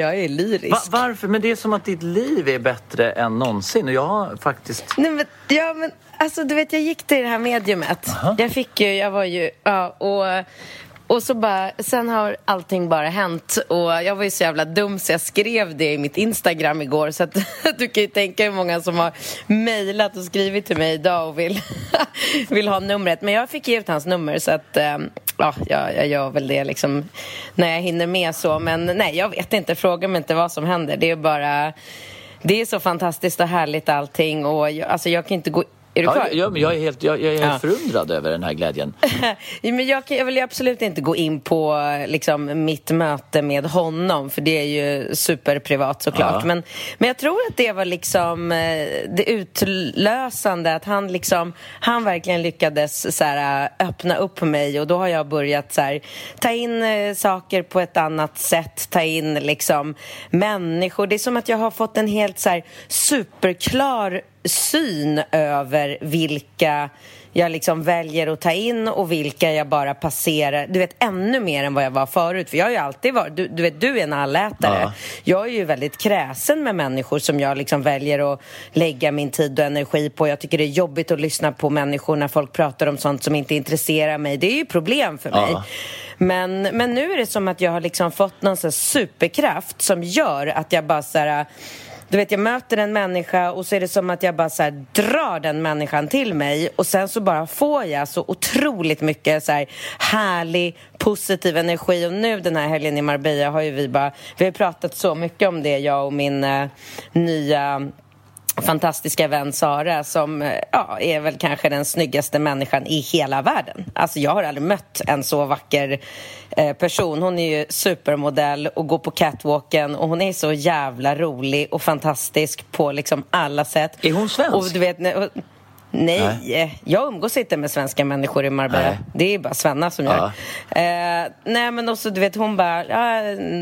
Jag är lyrisk. Va, varför? Men det är som att ditt liv är bättre än någonsin och jag har faktiskt... Nej, men, ja, men alltså du vet, jag gick till det här mediumet. Jag fick ju, jag var ju, ja, och... Och så bara, sen har allting bara hänt och jag var ju så jävla dum så jag skrev det i mitt Instagram igår så att du kan ju tänka hur många som har mejlat och skrivit till mig idag och vill, vill ha numret. Men jag fick ge ut hans nummer så att eh, ja, jag, jag gör väl det liksom när jag hinner med så. Men nej, jag vet inte, fråga mig inte vad som händer. Det är bara, det är så fantastiskt och härligt allting och jag, alltså jag kan inte gå är du Ja, kvar? jag, jag är helt, jag, jag är helt Ja. förundrad över den här glädjen. Ja, men jag, jag vill ju absolut inte gå in på liksom, mitt möte med honom för det är ju superprivat såklart. Ja. Men, men jag tror att det var liksom eh, det utlösande att han liksom han verkligen lyckades så här, äh, öppna upp mig och då har jag börjat så här, ta in eh, saker på ett annat sätt, ta in liksom människor. Det är som att jag har fått en helt så här, superklar syn över vilka jag liksom väljer att ta in och vilka jag bara passerar. Du vet, ännu mer än vad jag var förut. För jag har ju alltid varit... Du, du vet, du är en allätare. Ja. Jag är ju väldigt kräsen med människor som jag liksom väljer att lägga min tid och energi på. Jag tycker det är jobbigt att lyssna på människor när folk pratar om sånt som inte intresserar mig. Det är ju problem för mig. Ja. Men, men nu är det som att jag har liksom fått någon superkraft som gör att jag bara så här, du vet, jag möter en människa och så är det som att jag bara så här, drar den människan till mig och sen så bara får jag så otroligt mycket så här, härlig, positiv energi. Och nu den här helgen i Marbella har ju vi bara... Vi har pratat så mycket om det, jag och min eh, nya fantastiska vän Sara som eh, ja, är väl kanske den snyggaste människan i hela världen. Alltså jag har aldrig mött en så vacker eh, person. Hon är ju supermodell och går på catwalken och hon är så jävla rolig och fantastisk på liksom alla sätt. Är hon svensk? Och du vet, Nej, eh, jag umgås inte med svenska människor i Marbella. Nej. Det är bara Svenna som gör. Eh, nej, men också du vet, hon bara... ah,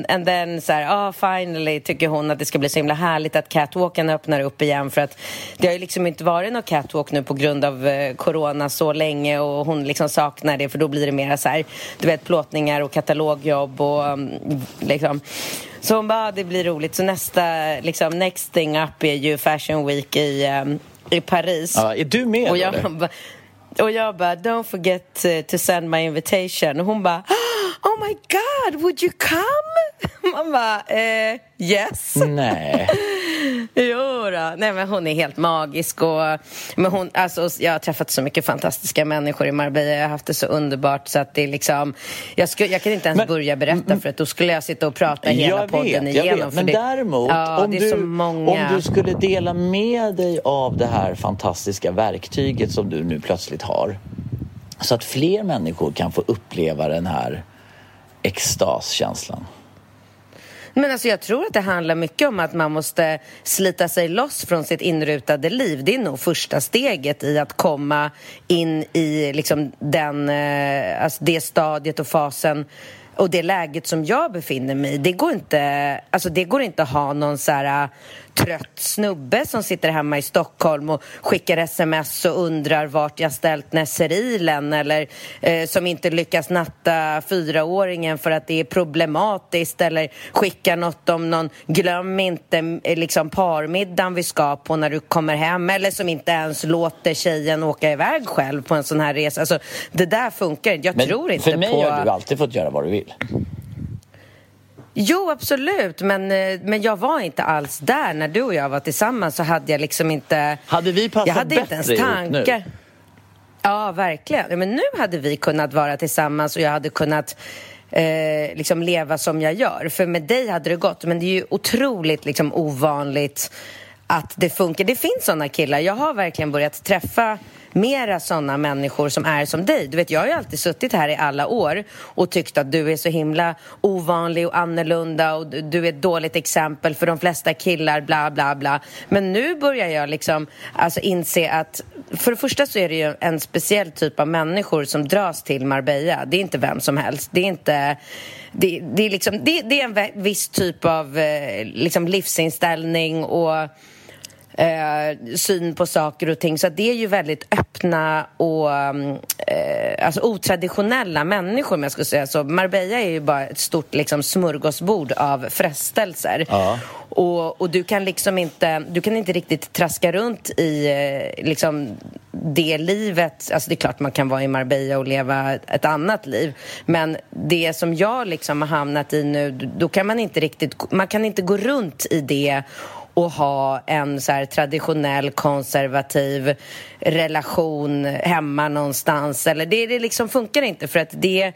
and then så här, ah, finally tycker hon att det ska bli så himla härligt att catwalken öppnar upp igen för att det har ju liksom inte varit någon catwalk nu på grund av eh, corona så länge och hon liksom saknar det för då blir det mera så här, du vet, plåtningar och katalogjobb och um, liksom så hon bara, ah, det blir roligt. Så nästa, liksom, next thing up är ju Fashion Week i, um, i Paris. Ja, är du med Och jag, eller? bara, och jag bara, don't forget to, to send my invitation. Och hon bara, oh my god, would you come? Man bara, eh, yes. Nej. Jo då. Nej men hon är helt magisk och men hon, alltså, jag har träffat så mycket fantastiska människor i Marbella. Jag har haft det så underbart så att det är liksom jag, skulle, jag kan inte ens Men- börja berätta för att då skulle jag sitta och prata hela podden vet, jag igenom. vet. Men det, däremot, ja, om, du, om du skulle dela med dig av det här fantastiska verktyget som du nu plötsligt har så att fler människor kan få uppleva den här extaskänslan. Men alltså jag tror att det handlar mycket om att man måste slita sig loss från sitt inrutade liv. Det är nog första steget i att komma in i liksom den, eh, alltså det stadiet och fasen och det läget som jag befinner mig i, det går inte, alltså det går inte att ha någon så här trött snubbe som sitter hemma i Stockholm och skickar sms och undrar vart jag ställt Nesserilen eller eh, som inte lyckas natta fyraåringen för att det är problematiskt eller skickar något om någon glöm inte eh, liksom parmiddagen vi ska på när du kommer hem eller som inte ens låter tjejen åka iväg själv på en sån här resa. Alltså, det där funkar inte. Jag Men tror inte för mig på... har du alltid fått göra vad du vill. Jo, absolut, men, eh, men jag var inte alls där. När du och jag var tillsammans så hade jag liksom inte... Hade vi passat jag hade inte bättre ens ihop tankar. nu? Ja, verkligen. Men nu hade vi kunnat vara tillsammans och jag hade kunnat eh, liksom leva som jag gör. För med dig hade det gått, men det är ju otroligt liksom, ovanligt att det funkar. Det finns såna killar. Jag har verkligen börjat träffa mera såna människor som är som dig. Du vet, jag har ju alltid suttit här i alla år och tyckt att du är så himla ovanlig och annorlunda och du är ett dåligt exempel för de flesta killar, bla, bla, bla. Men nu börjar jag liksom alltså inse att för det första så är det ju en speciell typ av människor som dras till Marbella. Det är inte vem som helst. Det är inte... Det, det är, liksom, det, det är en viss typ av eh, liksom livsinställning och eh, syn på saker och ting. Så det är ju väldigt öppna och mm, eh, alltså otraditionella människor, om jag skulle säga så. Marbella är ju bara ett stort liksom, smörgåsbord av frestelser. Ja. Och, och du kan liksom inte, du kan inte riktigt traska runt i eh, liksom det livet. Alltså det är klart man kan vara i Marbella och leva ett annat liv. Men det som jag liksom har hamnat i nu, då kan man inte riktigt, man kan inte gå runt i det och ha en så här traditionell konservativ relation hemma någonstans. Eller det, det liksom funkar inte för att det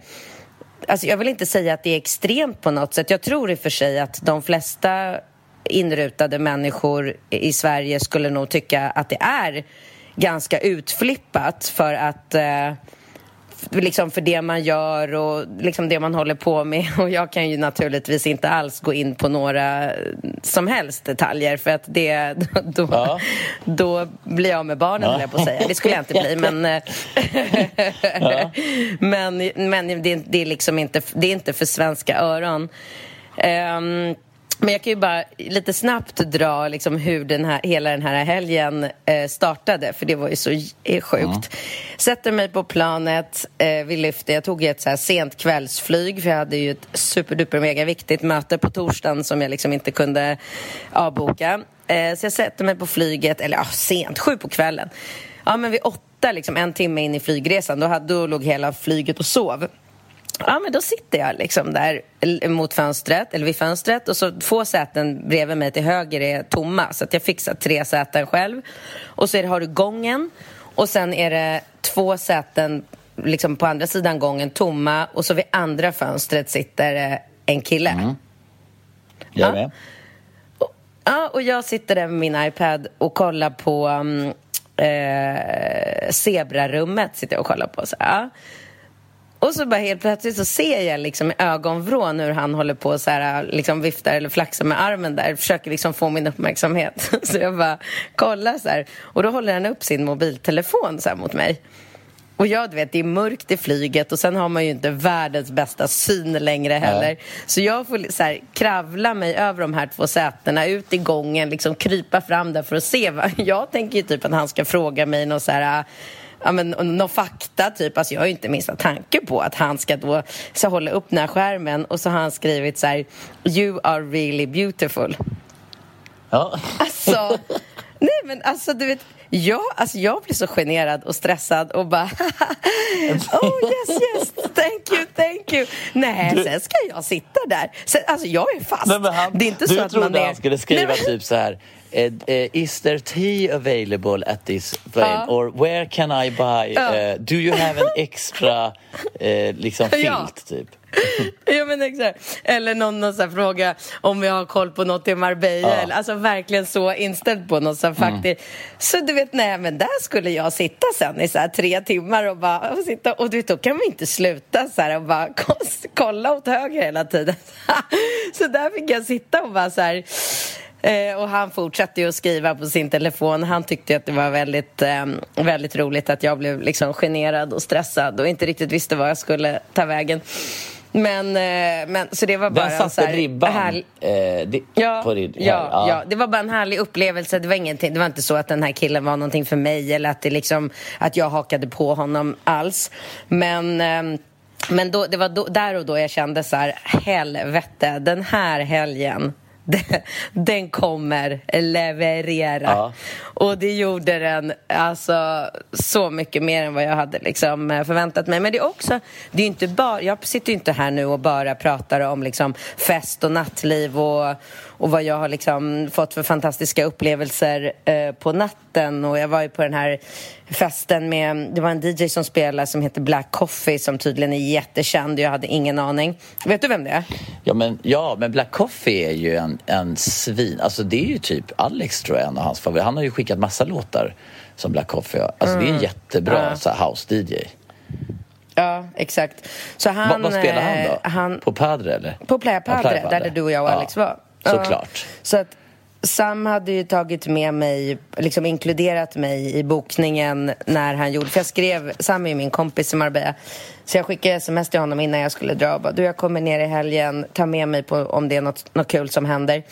Alltså jag vill inte säga att det är extremt på något sätt. Jag tror i och för sig att de flesta inrutade människor i Sverige skulle nog tycka att det är ganska utflippat för att eh, liksom för det man gör och liksom det man håller på med. Och jag kan ju naturligtvis inte alls gå in på några som helst detaljer för att det, då, Ja. då blir jag med barnen, Ja. jag på att säga. Det skulle jag inte bli, men... eh, men men det, det, är liksom inte, det är inte för svenska öron. Ehm, men jag kan ju bara lite snabbt dra liksom hur den här, hela den här helgen eh, startade, för det var ju så eh, sjukt. Sätter mig på planet, eh, vi lyfter. Jag tog ett så här sent kvällsflyg, för jag hade ju ett superduper mega viktigt möte på torsdagen som jag liksom inte kunde avboka. Eh, så jag sätter mig på flyget, eller ja, sent, sju på kvällen. Ja, men vid åtta, liksom, en timme in i flygresan, då, hade, då låg hela flyget och sov. Ja, men då sitter jag liksom där mot fönstret, eller vid fönstret och så två säten bredvid mig till höger är tomma så att jag fixar tre säten själv. Och så det, har du gången och sen är det två säten liksom på andra sidan gången tomma och så vid andra fönstret sitter en kille. Jag Ja. är med. Ja, och jag sitter där med min iPad och kollar på um, eh, Zebrarummet. Sitter jag och kollar på. Så, ja. Och så bara helt plötsligt så ser jag liksom i ögonvrån hur han håller på så här, liksom viftar eller flaxar med armen där. Försöker liksom få min uppmärksamhet. Så jag bara kollar så här. Och då håller han upp sin mobiltelefon så här mot mig. Och jag du vet, det är mörkt i flyget och sen har man ju inte världens bästa syn längre heller. Så jag får så här, kravla mig över de här två sätena, ut i gången, liksom krypa fram där för att se. Vad. Jag tänker ju typ att han ska fråga mig någon så här ja, men, någon fakta, typ. Alltså, jag har ju inte minsta tanke på att han ska då så hålla upp den här skärmen och så har han skrivit så här You are really beautiful. Ja. Alltså, nej men alltså du vet, jag, alltså, jag blir så generad och stressad och bara Oh yes yes, thank you, thank you. Nej, sen ska jag sitta där. Sen, alltså jag är fast. Nej, men han, det är inte du så att trodde man är... han skulle skriva Nej, men- typ så här eh, Is there tea available at this plane? Ja. Or where can I buy? Ja. eh, do you have an extra liksom filt Ja. typ? Ja men exakt. Eller någon, någon så fråga om vi har koll på något i Marbella. Ja. Alltså verkligen så inställd på något så faktiskt. Så du vet, nej men där skulle jag sitta sen i så här tre timmar och bara och sitta och du vet, då kan man inte sluta så här och bara kolla åt höger hela tiden. så där fick jag sitta och bara så här Eh, och han fortsatte ju att skriva på sin telefon. Han tyckte att det var väldigt, eh, väldigt roligt att jag blev liksom generad och stressad och inte riktigt visste var jag skulle ta vägen. Men, eh, men så det var bara Den satte här ribban härlig- eh, di- Ja, på din... ja, ja. det var bara en härlig upplevelse. Det var, ingenting, det var inte så att den här killen var någonting för mig eller att, det liksom, att jag hakade på honom alls. Men, ehm, men då, det var då, där och då jag kände så här, helvete, den här helgen den, kommer leverera. Ja. Och det gjorde den alltså, så mycket mer än vad jag hade liksom, förväntat mig. Men det är också, det är inte bara, jag sitter ju inte här nu och bara pratar om liksom, fest och nattliv och, och vad jag har liksom, fått för fantastiska upplevelser eh, på natten. Och jag var ju på den här festen med, det var en DJ som spelade som heter Black Coffee som tydligen är jättekänd. Jag hade ingen aning. Vet du vem det är? Ja men, ja, men Black Coffee är ju en, en svin... Alltså det är ju typ Alex tror jag, en av hans favoriter. Han har ju skickat massa låtar som Black Coffee. Alltså det är en jättebra Mm. Ja. så här, house-DJ. Ja, exakt. Så han, Vad, vad spelar han eh, då? Han, På Padre eller? På Playa Ja, Padre, Playa Padre. där du och jag och Ja, Alex var. Såklart. Så att Sam hade ju tagit med mig, liksom inkluderat mig i bokningen när han gjorde, för jag skrev, Sam är ju min kompis i Marbella, så jag skickade sms till honom innan jag skulle dra och bara, du jag kommer ner i helgen, ta med mig på om det är något, något kul som händer.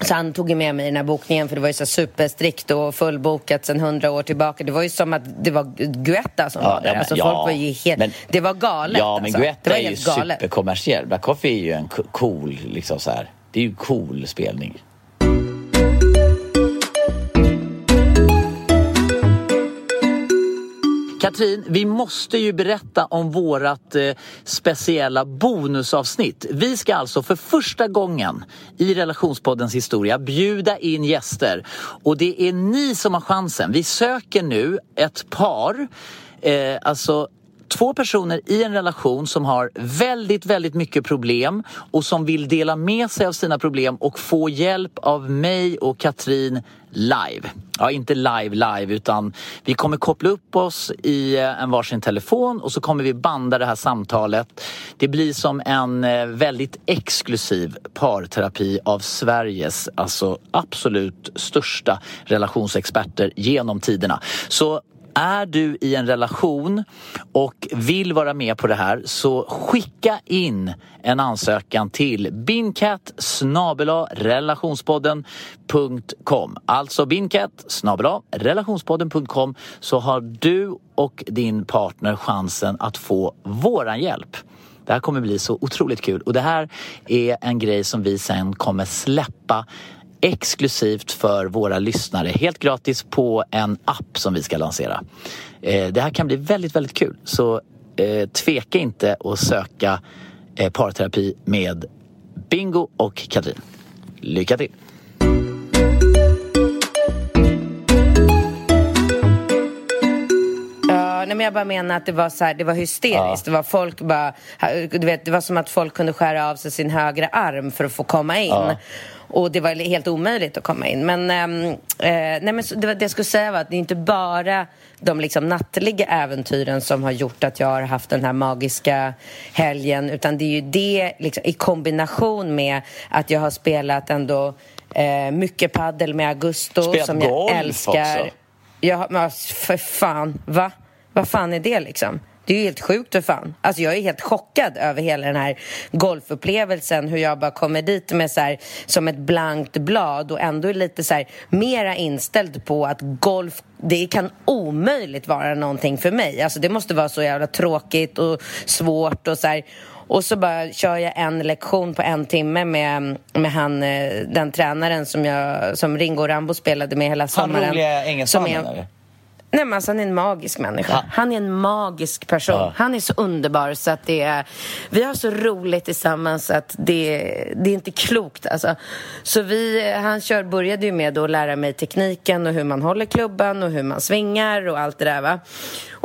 Så han tog med mig i den här bokningen för det var ju så superstrikt och fullbokat sedan hundra år tillbaka. Det var ju som att det var Guetta som var där. men- alltså folk var ju helt, men- det var galet Ja, men alltså. Guetta är ju galet. superkommersiell. Black Coffee är ju en co- cool, liksom så här. Det är ju cool spelning. Katrin, vi måste ju berätta om vårat eh, speciella bonusavsnitt. Vi ska alltså för första gången i relationspoddens historia bjuda in gäster. Och det är ni som har chansen. Vi söker nu ett par, eh, alltså två personer i en relation som har väldigt, väldigt mycket problem och som vill dela med sig av sina problem och få hjälp av mig och Katrin live. Ja, inte live live utan vi kommer koppla upp oss i eh, en varsin telefon och så kommer vi banda det här samtalet. Det blir som en eh, väldigt exklusiv parterapi av Sveriges alltså absolut största relationsexperter genom tiderna. Så är du i en relation och vill vara med på det här så skicka in en ansökan till bincat relationspodden.com Alltså bincat relationspodden.com så har du och din partner chansen att få våran hjälp. Det här kommer bli så otroligt kul och det här är en grej som vi sen kommer släppa exklusivt för våra lyssnare. Helt gratis på en app som vi ska lansera. Eh, Det här kan bli väldigt, väldigt kul. Så eh, tveka inte att söka eh, parterapi med Bingo och Katrin. Lycka till! Ja, nej, men jag bara menar att det var så här, det var hysteriskt. Det var folk bara, du vet, det var som att folk kunde skära av sig sin högra arm för att få komma in. Och det var helt omöjligt att komma in. Men, ehm, eh, nej, men det, det jag skulle säga var att det är inte bara de liksom nattliga äventyren som har gjort att jag har haft den här magiska helgen. Utan det är ju det liksom, i kombination med att jag har spelat ändå eh, mycket paddel med Augusto Spelat som jag golf älskar. också. Ja, men för fan, va? Vad fan är det liksom? Det är ju helt sjukt för fan. Alltså jag är helt chockad över hela den här golfupplevelsen. Hur jag bara kommer dit med så här, som ett blankt blad och ändå är lite så här, mera inställd på att golf, det kan omöjligt vara någonting för mig. Alltså det måste vara så jävla tråkigt och svårt och så här. Och så bara kör jag en lektion på en timme med, med han, eh, den tränaren som, jag, som Ringo Rambo spelade med hela Han sommaren. roliga Som engelsmannen? Nej men alltså han är en magisk människa. Han- Han är en magisk person. Ja. Han är så underbar så att det är... Vi har så roligt tillsammans att det, det är inte klokt alltså. Så vi, han kör, började ju med att lära mig tekniken och hur man håller klubban och hur man svingar och allt det där va.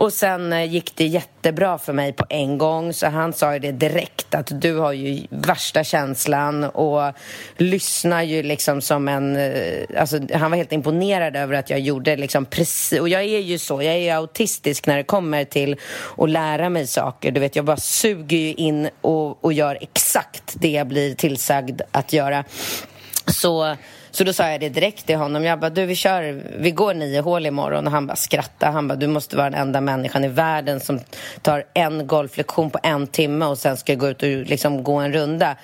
Och sen eh, gick det jättebra för mig på en gång så han sa ju det direkt att du har ju värsta känslan och lyssnar ju liksom som en... Eh, alltså han var helt imponerad över att jag gjorde liksom precis... Och jag är ju så, jag är ju autistisk när det kommer till att lära mig saker. Du vet, jag bara suger ju in och, och gör exakt det jag blir tillsagd att göra. Så, så då sa jag det direkt till honom. Jag bara, du vi kör, vi går nio hål imorgon. Och han bara skrattade. Han bara, du måste vara den enda människan i världen som tar en golflektion på en timme och sen ska gå ut och liksom gå en runda.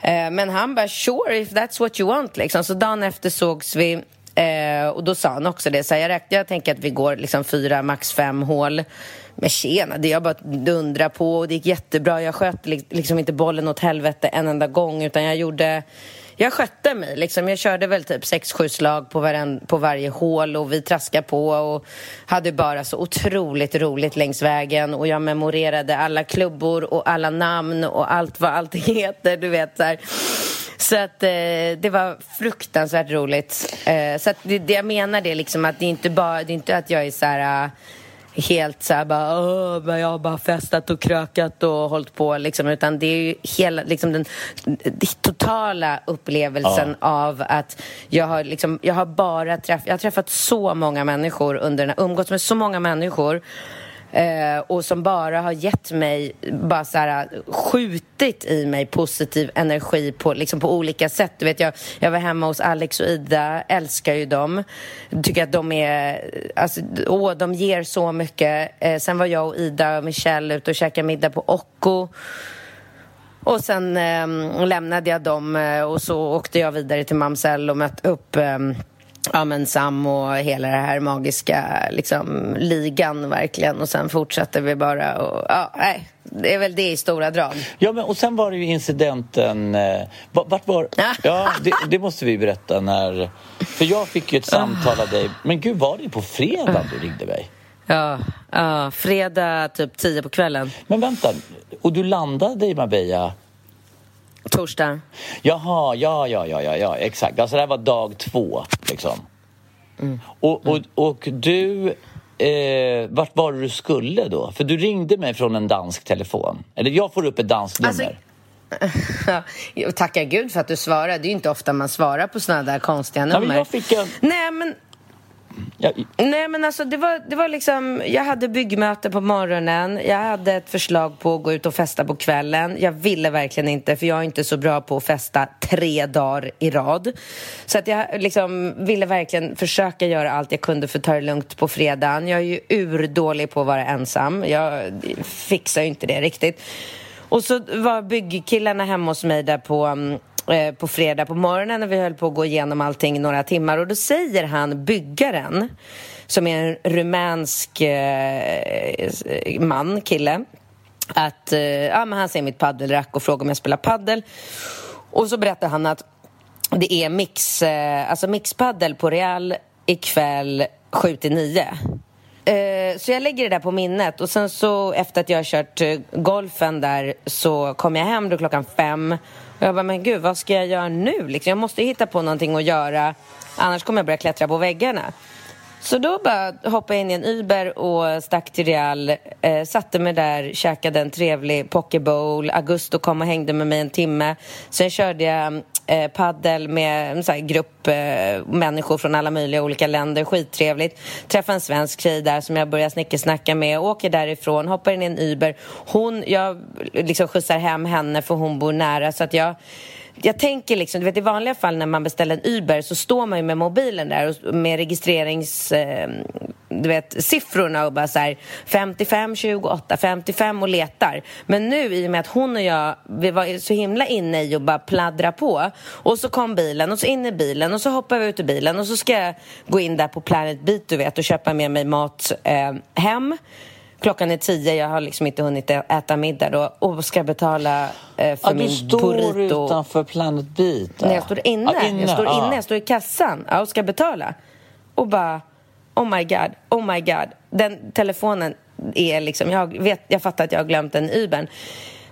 Eh, men han bara, sure if that's what you want liksom. Så dagen efter sågs vi Eh, och då sa han också det, så här, jag, räknar, jag tänker att vi går liksom fyra, max fem hål. Men tjena, det jag bara dundra på och det gick jättebra. Jag sköt liksom inte bollen åt helvete en enda gång utan jag gjorde jag skötte mig. Liksom. Jag körde väl typ sex, sju slag på, varen, på varje hål och vi traskade på och hade bara så otroligt roligt längs vägen och jag memorerade alla klubbor och alla namn och allt vad allt heter, du vet så här. Så att eh, det var fruktansvärt roligt. Eh, så att det, det, jag menar det liksom att det är inte bara, det är inte att jag är så här eh, helt så här bara, jag har bara festat och krökat och hållit på liksom, utan det är ju hela, liksom den, den totala upplevelsen ja. av att jag har liksom, jag har bara träff, jag har träffat så många människor under den här, umgåtts med så många människor Eh, och som bara har gett mig, bara så här, skjutit i mig positiv energi på, liksom på olika sätt. Du vet, jag, jag var hemma hos Alex och Ida, älskar ju dem. Tycker att de är, alltså, åh, de ger så mycket. Eh, sen var jag och Ida och Michelle ute och käkade middag på Occo. Och sen eh, lämnade jag dem eh, och så åkte jag vidare till Mamsell och mötte upp eh, ja, men Sam och hela det här magiska liksom, ligan verkligen. Och sen fortsatte vi bara och ja, nej. Det är väl det i stora drag. Ja, men och sen var det ju incidenten... Eh, vart var... Ja, det, det, måste vi berätta när... För jag fick ju ett samtal av dig. Men gud, var det på fredag du ringde mig? Ja, ja, fredag typ tio på kvällen. Men vänta, och du landade i Marbella Torsdag. Jaha, ja, ja, ja, ja, ja, exakt. Alltså det här var dag två, liksom. Mm. Och, och, och du, eh, vart var det du skulle då? För du ringde mig från en dansk telefon. Eller jag får upp ett danskt alltså, nummer. Tacka gud för att du svarade. Det är ju inte ofta man svarar på såna där konstiga nummer. Ja, men jag fick en... Nej, men Ja. Nej men alltså det var, det var liksom, jag hade byggmöte på morgonen, jag hade ett förslag på att gå ut och festa på kvällen. Jag ville verkligen inte för jag är inte så bra på att festa tre dagar i rad. Så att jag liksom ville verkligen försöka göra allt jag kunde för att ta det lugnt på fredagen. Jag är ju urdålig på att vara ensam, jag fixar ju inte det riktigt. Och så var byggkillarna hemma hos mig där på mm, Eh, på fredag på morgonen när vi höll på att gå igenom allting några timmar och då säger han, byggaren, som är en rumänsk eh, man, kille, att eh, ja, men han ser mitt paddelrack och frågar om jag spelar paddel. Och så berättar han att det är mix, eh, alltså mixpaddel på Real ikväll 7 till 9. Eh, så jag lägger det där på minnet och sen så efter att jag har kört eh, golfen där så kommer jag hem då klockan fem och jag bara, men gud, vad ska jag göra nu? Liksom, jag måste hitta på någonting att göra, annars kommer jag börja klättra på väggarna. Så då bara hoppade jag in i en Uber och stack till Real. Eh, satte mig där, käkade en trevlig pokebowl. Augusto kom och hängde med mig en timme. Sen körde jag eh, paddel med en sån grupp eh, människor från alla möjliga olika länder. Skittrevligt. Träffade en svensk tjej där som jag började snickersnacka med. Åker därifrån, hoppar in i en Uber. Hon, jag liksom skjutsar hem henne för hon bor nära. Så att jag jag tänker liksom, du vet i vanliga fall när man beställer en Uber så står man ju med mobilen där med registrerings, eh, du vet, siffrorna och bara så här 55, 28, 55 och letar. Men nu i och med att hon och jag, vi var så himla inne i att bara pladdra på och så kom bilen och så in i bilen och så hoppar vi ut ur bilen och så ska jag gå in där på Planet Beat du vet och köpa med mig mat eh, hem klockan är tio, jag har liksom inte hunnit äta middag då och ska betala eh, för ja, min burrito. Du står utanför Planet Beat? Nej, jag står inne. Ja, inne. Jag står inne, jag står i kassan ja, och ska betala. Och bara, oh my god, oh my god. Den telefonen är liksom, jag, vet, jag fattar att jag har glömt den Ubern.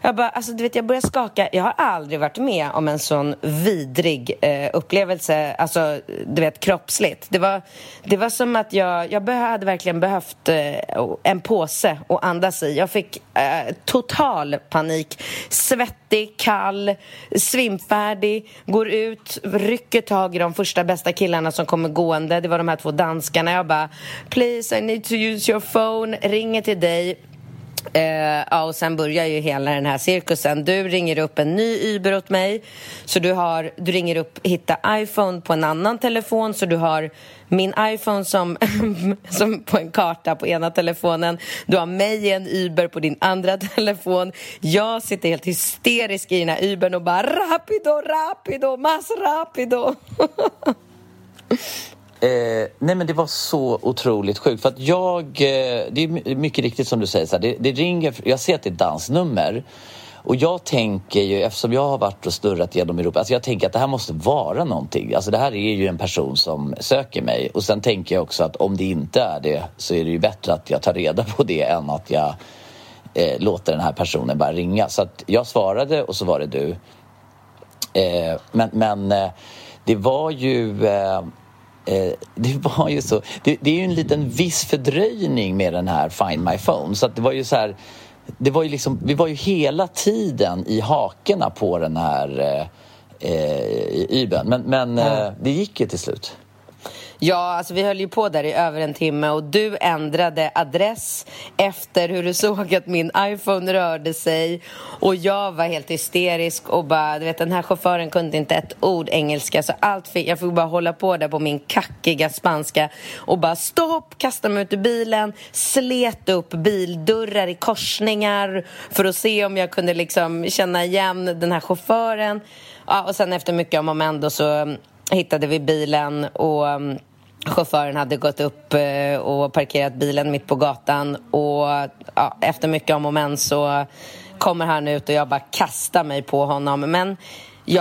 Jag bara, alltså du vet, jag började skaka. Jag har aldrig varit med om en sån vidrig eh, upplevelse, alltså du vet kroppsligt. Det var, det var som att jag, jag hade verkligen behövt eh, en påse att andas i. Jag fick eh, total panik. Svettig, kall, svimfärdig, går ut, rycker tag i de första bästa killarna som kommer gående. Det var de här två danskarna. Jag bara, please I need to use your phone, ringer till dig Eh, ja, och sen börjar ju hela den här cirkusen. Du ringer upp en ny Uber åt mig. Så du, har, du ringer upp Hitta iPhone på en annan telefon. Så du har min iPhone som, som på en karta på ena telefonen. Du har mig i en Uber på din andra telefon. Jag sitter helt hysterisk i den här Ubern och bara rapido, rapido, mas rapido. Eh, nej men det var så otroligt sjukt för att jag, eh, det är mycket riktigt som du säger, så här, det, det, ringer, jag ser att det är ett dansnummer och jag tänker ju, eftersom jag har varit och snurrat genom Europa, alltså jag tänker att det här måste vara någonting. Alltså det här är ju en person som söker mig och sen tänker jag också att om det inte är det så är det ju bättre att jag tar reda på det än att jag eh, låter den här personen bara ringa. Så att jag svarade och så var det du. Eh, men men eh, det var ju Eh, det var ju så. Det, det, är ju en liten viss fördröjning med den här Find My Phone. Så det var ju så här, det var ju liksom, vi var ju hela tiden i hakerna på den här eh, eh, Yben. Men, men ja. eh, det gick ju till slut. Ja, alltså vi höll ju på där i över en timme och du ändrade adress efter hur du såg att min iPhone rörde sig och jag var helt hysterisk och bara, du vet den här chauffören kunde inte ett ord engelska så allt fick, jag fick bara hålla på där på min kackiga spanska och bara stopp, kasta mig ut ur bilen, slet upp bildörrar i korsningar för att se om jag kunde liksom känna igen den här chauffören. Ja, och sen efter mycket om och men då så mm, hittade vi bilen och mm, chauffören hade gått upp uh, och parkerat bilen mitt på gatan och ja, efter mycket om och men så kommer han ut och jag bara kastar mig på honom. Men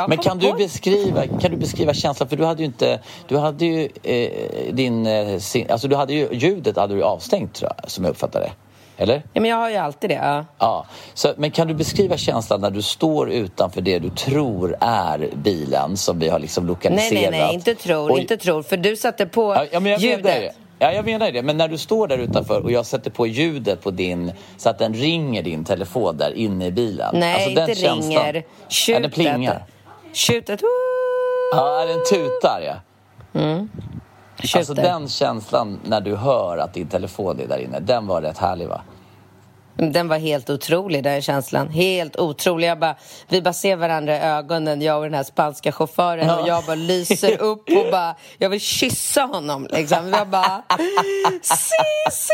men kan du, beskriva, kan du beskriva känslan? För du hade ju inte... Du hade ju eh, din... Eh, alltså du hade ju ljudet hade du avstängt, tror jag, som jag uppfattade det. Eller? Ja, men jag har ju alltid det. Ja. ja. Så, men kan du beskriva känslan när du står utanför det du tror är bilen som vi har liksom lokaliserat? Nej, nej, nej, inte tror, och... inte tror. För du satte på ja, men jag ljudet. Det. Ja, jag menar det. Men när du står där utanför och jag sätter på ljudet på din så att den ringer din telefon där inne i bilen. Nej, alltså, inte känslan, ringer. Tjutet. Ja, den plingar. Tjutet. Ja, den tutar ja. Mm. Alltså den känslan när du hör att din telefon är där inne, den var rätt härlig va? Den var helt otrolig, den känslan. Helt otrolig. Jag bara, vi bara ser varandra i ögonen, jag och den här spanska chauffören. Ja. Och jag bara lyser upp och bara, jag vill kyssa honom. Liksom. Jag bara, si, si,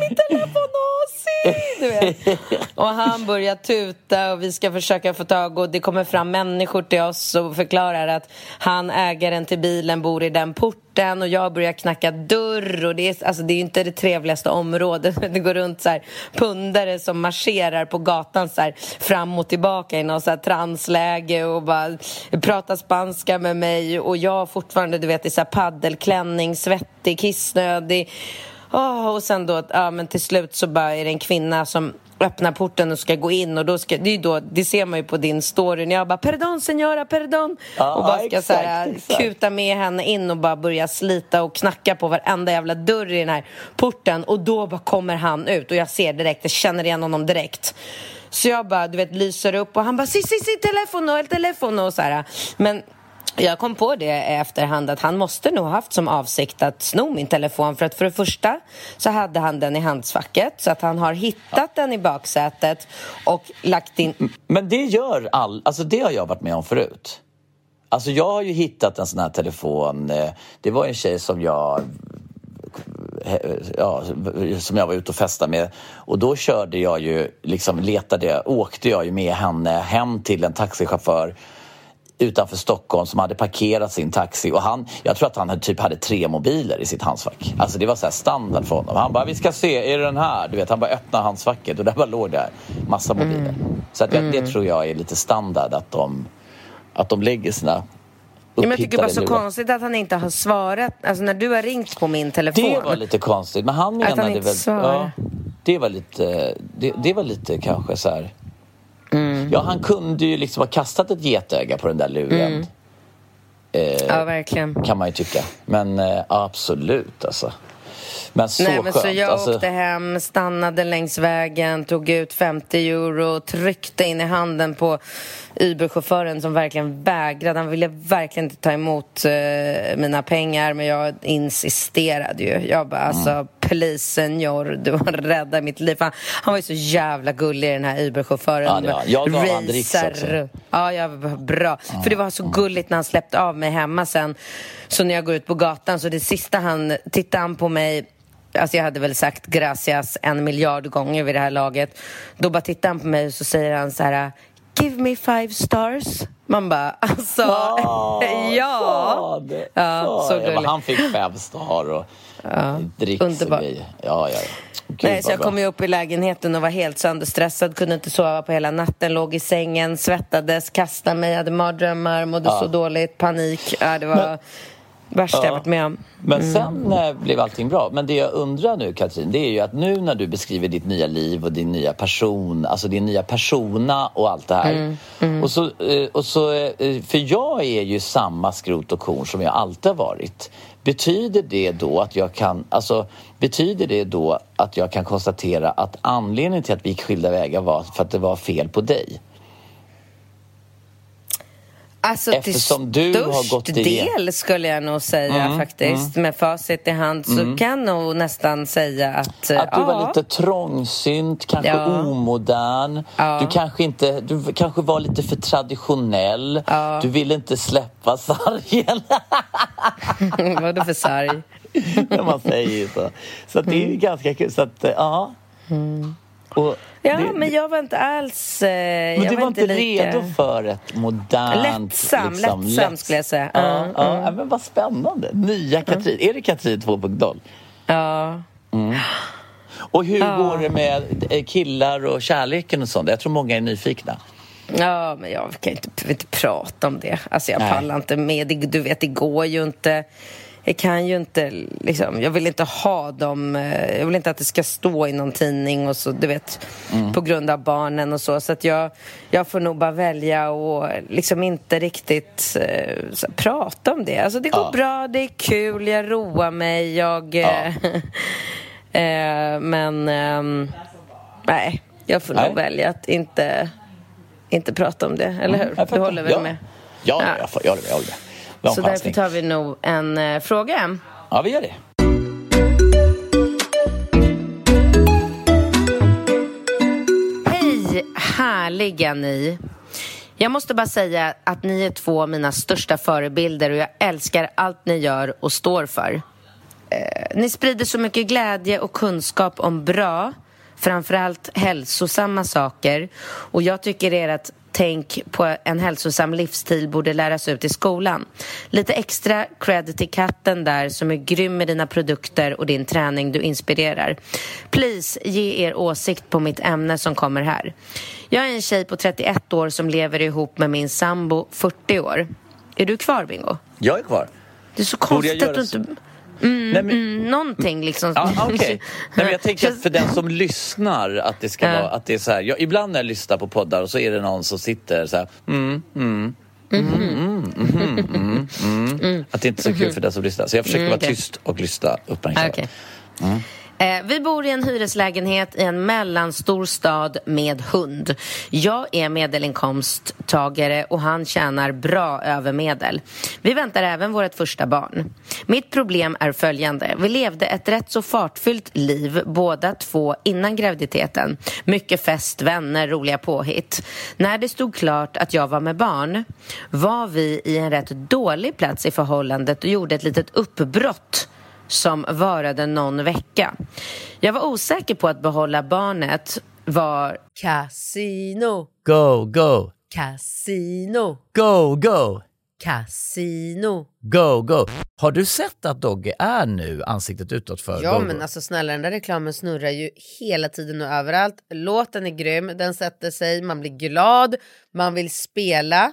min telefon, si. Du vet. Och han börjar tuta och vi ska försöka få tag och det kommer fram människor till oss och förklarar att han, ägaren till bilen, bor i den porten och jag börjar knacka dörr och det är, alltså, det är inte det trevligaste området. Det går runt så här pundare som marscherar på gatan så här, fram och tillbaka i något så här transläge och bara pratar spanska med mig och jag fortfarande, du vet, i så här paddelklänning, svettig, kissnödig. Oh, och sen då, ja men till slut så bara är det en kvinna som öppnar porten och ska gå in och då ska, det, är då, det ser man ju på din story. När jag bara perdon senora, perdon ja, och bara ska exakt, så här, exakt. kuta med henne in och bara börja slita och knacka på varenda jävla dörr i den här porten. Och då bara kommer han ut och jag ser direkt, jag känner igen honom direkt. Så jag bara, du vet, lyser upp och han bara si, si, si, telefono, el telefono. Och så här. Men jag kom på det i efterhand att han måste nog haft som avsikt att sno min telefon för att för det första så hade han den i handskfacket så att han har hittat ja. den i baksätet och lagt in... Men det gör all... Alltså det har jag varit med om förut. Alltså jag har ju hittat en sån här telefon. Eh, det var en tjej som jag ja, som jag var ute och festade med. Och då körde jag ju, liksom letade, åkte jag ju med henne hem till en taxichaufför utanför Stockholm som hade parkerat sin taxi och han, jag tror att han typ hade tre mobiler i sitt handskfack. Alltså det var så standard för honom. Han bara, vi ska se, är det den här? Du vet, han bara öppnade handskfacket och där bara låg det massa mobiler. Mm. Så att det, det, mm. tror jag är lite standard att de, att de lägger sina Ja, men jag tycker bara så lurar. konstigt att han inte har svarat. Alltså när du har ringt på min telefon. Det var lite konstigt. Men han menade att han inte väl... Svarar. Ja, det var lite... Det, det var lite kanske så här... Mm. Ja, han kunde ju liksom ha kastat ett getöga på den där luren. Mm. Eh, ja, verkligen. Kan man ju tycka. Men eh, absolut alltså. Men så Nej, men skönt. Så jag alltså... åkte hem, stannade längs vägen, tog ut 50 euro, tryckte in i handen på Uber-chauffören som verkligen vägrade. Han ville verkligen inte ta emot uh, mina pengar, men jag insisterade ju. Jag bara, mm. alltså please senor, du har räddat mitt liv. Han, han var ju så jävla gullig den här Uber-chauffören. Ja, det var. Jag gav han dricks också. Ja, ja, bra. För det var så gulligt när han släppte av mig hemma sen. Så när jag går ut på gatan så det sista han, tittade han på mig Alltså jag hade väl sagt gracias en miljard gånger vid det här laget. Då bara tittar han på mig och så säger han så här Give me five stars. Man bara, alltså, ja. Sa det, Ja, så. Ja, men gulligt. Han fick fem star och dricks underbart. Ja, ja, ja. Gud, Nej, så jag bra. kom ju upp i lägenheten och var helt sönderstressad, kunde inte sova på hela natten, låg i sängen, svettades, kastade mig, hade mardrömmar, mådde så dåligt, panik. Ja, det var värsta jag varit med om. Men Mm. sen eh, blev allting bra. Men det jag undrar nu Katrin, det är ju att nu när du beskriver ditt nya liv och din nya person, alltså din nya persona och allt det här. Mm, Och så, eh, och så, eh, för jag är ju samma skrot och korn som jag alltid har varit. Betyder det då att jag kan, alltså betyder det då att jag kan konstatera att anledningen till att vi gick skilda vägar var för att det var fel på dig? Alltså Eftersom till du har gått del skulle jag nog säga Mm, faktiskt. Med facit i hand så kan jag nog nästan säga att... Att du ja, var lite trångsynt, kanske Ja. omodern. Ja. Du kanske inte, du kanske var lite för traditionell. Ja. Du ville inte släppa sargen. Vadå för sarg? man säger ju så. Så det är ju ganska kul. Så att, eh, ja. Och Ja, det, men jag var inte alls... Eh, men jag du var inte lika- redo för ett modernt... Lättsam, lättsam skulle jag säga. Ja, Ja, ja, ja, men vad spännande. Nya Katrin. Är det Katrin 2.0? Ja. Och hur går det med eh, killar och kärleken och sånt? Jag tror många är nyfikna. Ja, men jag kan inte, inte prata om det. Alltså jag Nej. pallar inte med. Du vet, det går ju inte. Jag kan ju inte, liksom, jag vill inte ha dem, eh, jag vill inte att det ska stå i någon tidning och så, du vet, Mm. på grund av barnen och så. Så att jag, jag får nog bara välja och liksom inte riktigt eh, så, prata om det. Alltså det går Ja. bra, det är kul, jag roar mig, jag... eh, eh, men, ehm, nej, jag får Nej. nog välja att inte inte prata om det, eller hur? Mm, Jag Du håller väl ja. med? Ja, Ja. Jag håller med. Jag håller med. Så därför tar vi nog en eh, fråga. Ja, vi gör det. Hej, härliga ni! Jag måste bara säga att ni är två av mina största förebilder och jag älskar allt ni gör och står för. Eh, ni sprider så mycket glädje och kunskap om bra, framförallt hälsosamma saker och jag tycker ert tänk på en hälsosam livsstil borde läras ut i skolan. Lite extra cred till katten där som är grym med dina produkter och din träning du inspirerar. Please, ge er åsikt på mitt ämne som kommer här. Jag är en tjej på 31 år som lever ihop med min sambo 40 år. Är du kvar, Bingo? Jag är kvar. Det är så konstigt att du så? Inte... Nej, men, Mm, någonting liksom. ja, okej. Nej, men jag tänker att för den som lyssnar att det ska Ja. vara att det är så här. Jag, ibland när jag lyssnar på poddar och så är det någon som sitter så här. Mm, mm, mm, mm, mm, mm, mm. Att det inte är så kul för den som lyssnar. Så jag försöker Mm, vara okej. tyst och lyssna uppmärksamt. Okej. Eh, vi bor i en hyreslägenhet i en mellanstor stad med hund. Jag är medelinkomsttagare och han tjänar bra över medel. Vi väntar även vårt första barn. Mitt problem är följande. Vi levde ett rätt så fartfyllt liv båda två innan graviditeten. Mycket fest, vänner, roliga påhitt. När det stod klart att jag var med barn var vi i en rätt dålig plats i förhållandet och gjorde ett litet uppbrott som varade någon vecka. Jag var osäker på att behålla barnet var Casino, Go, go, casino, go, go, casino. go, go. Har du sett att Dogge är nu ansiktet utåt för Ja Go, men Go? alltså snälla den där reklamen snurrar ju hela tiden och överallt. Låten är grym, den sätter sig, man blir glad, man vill spela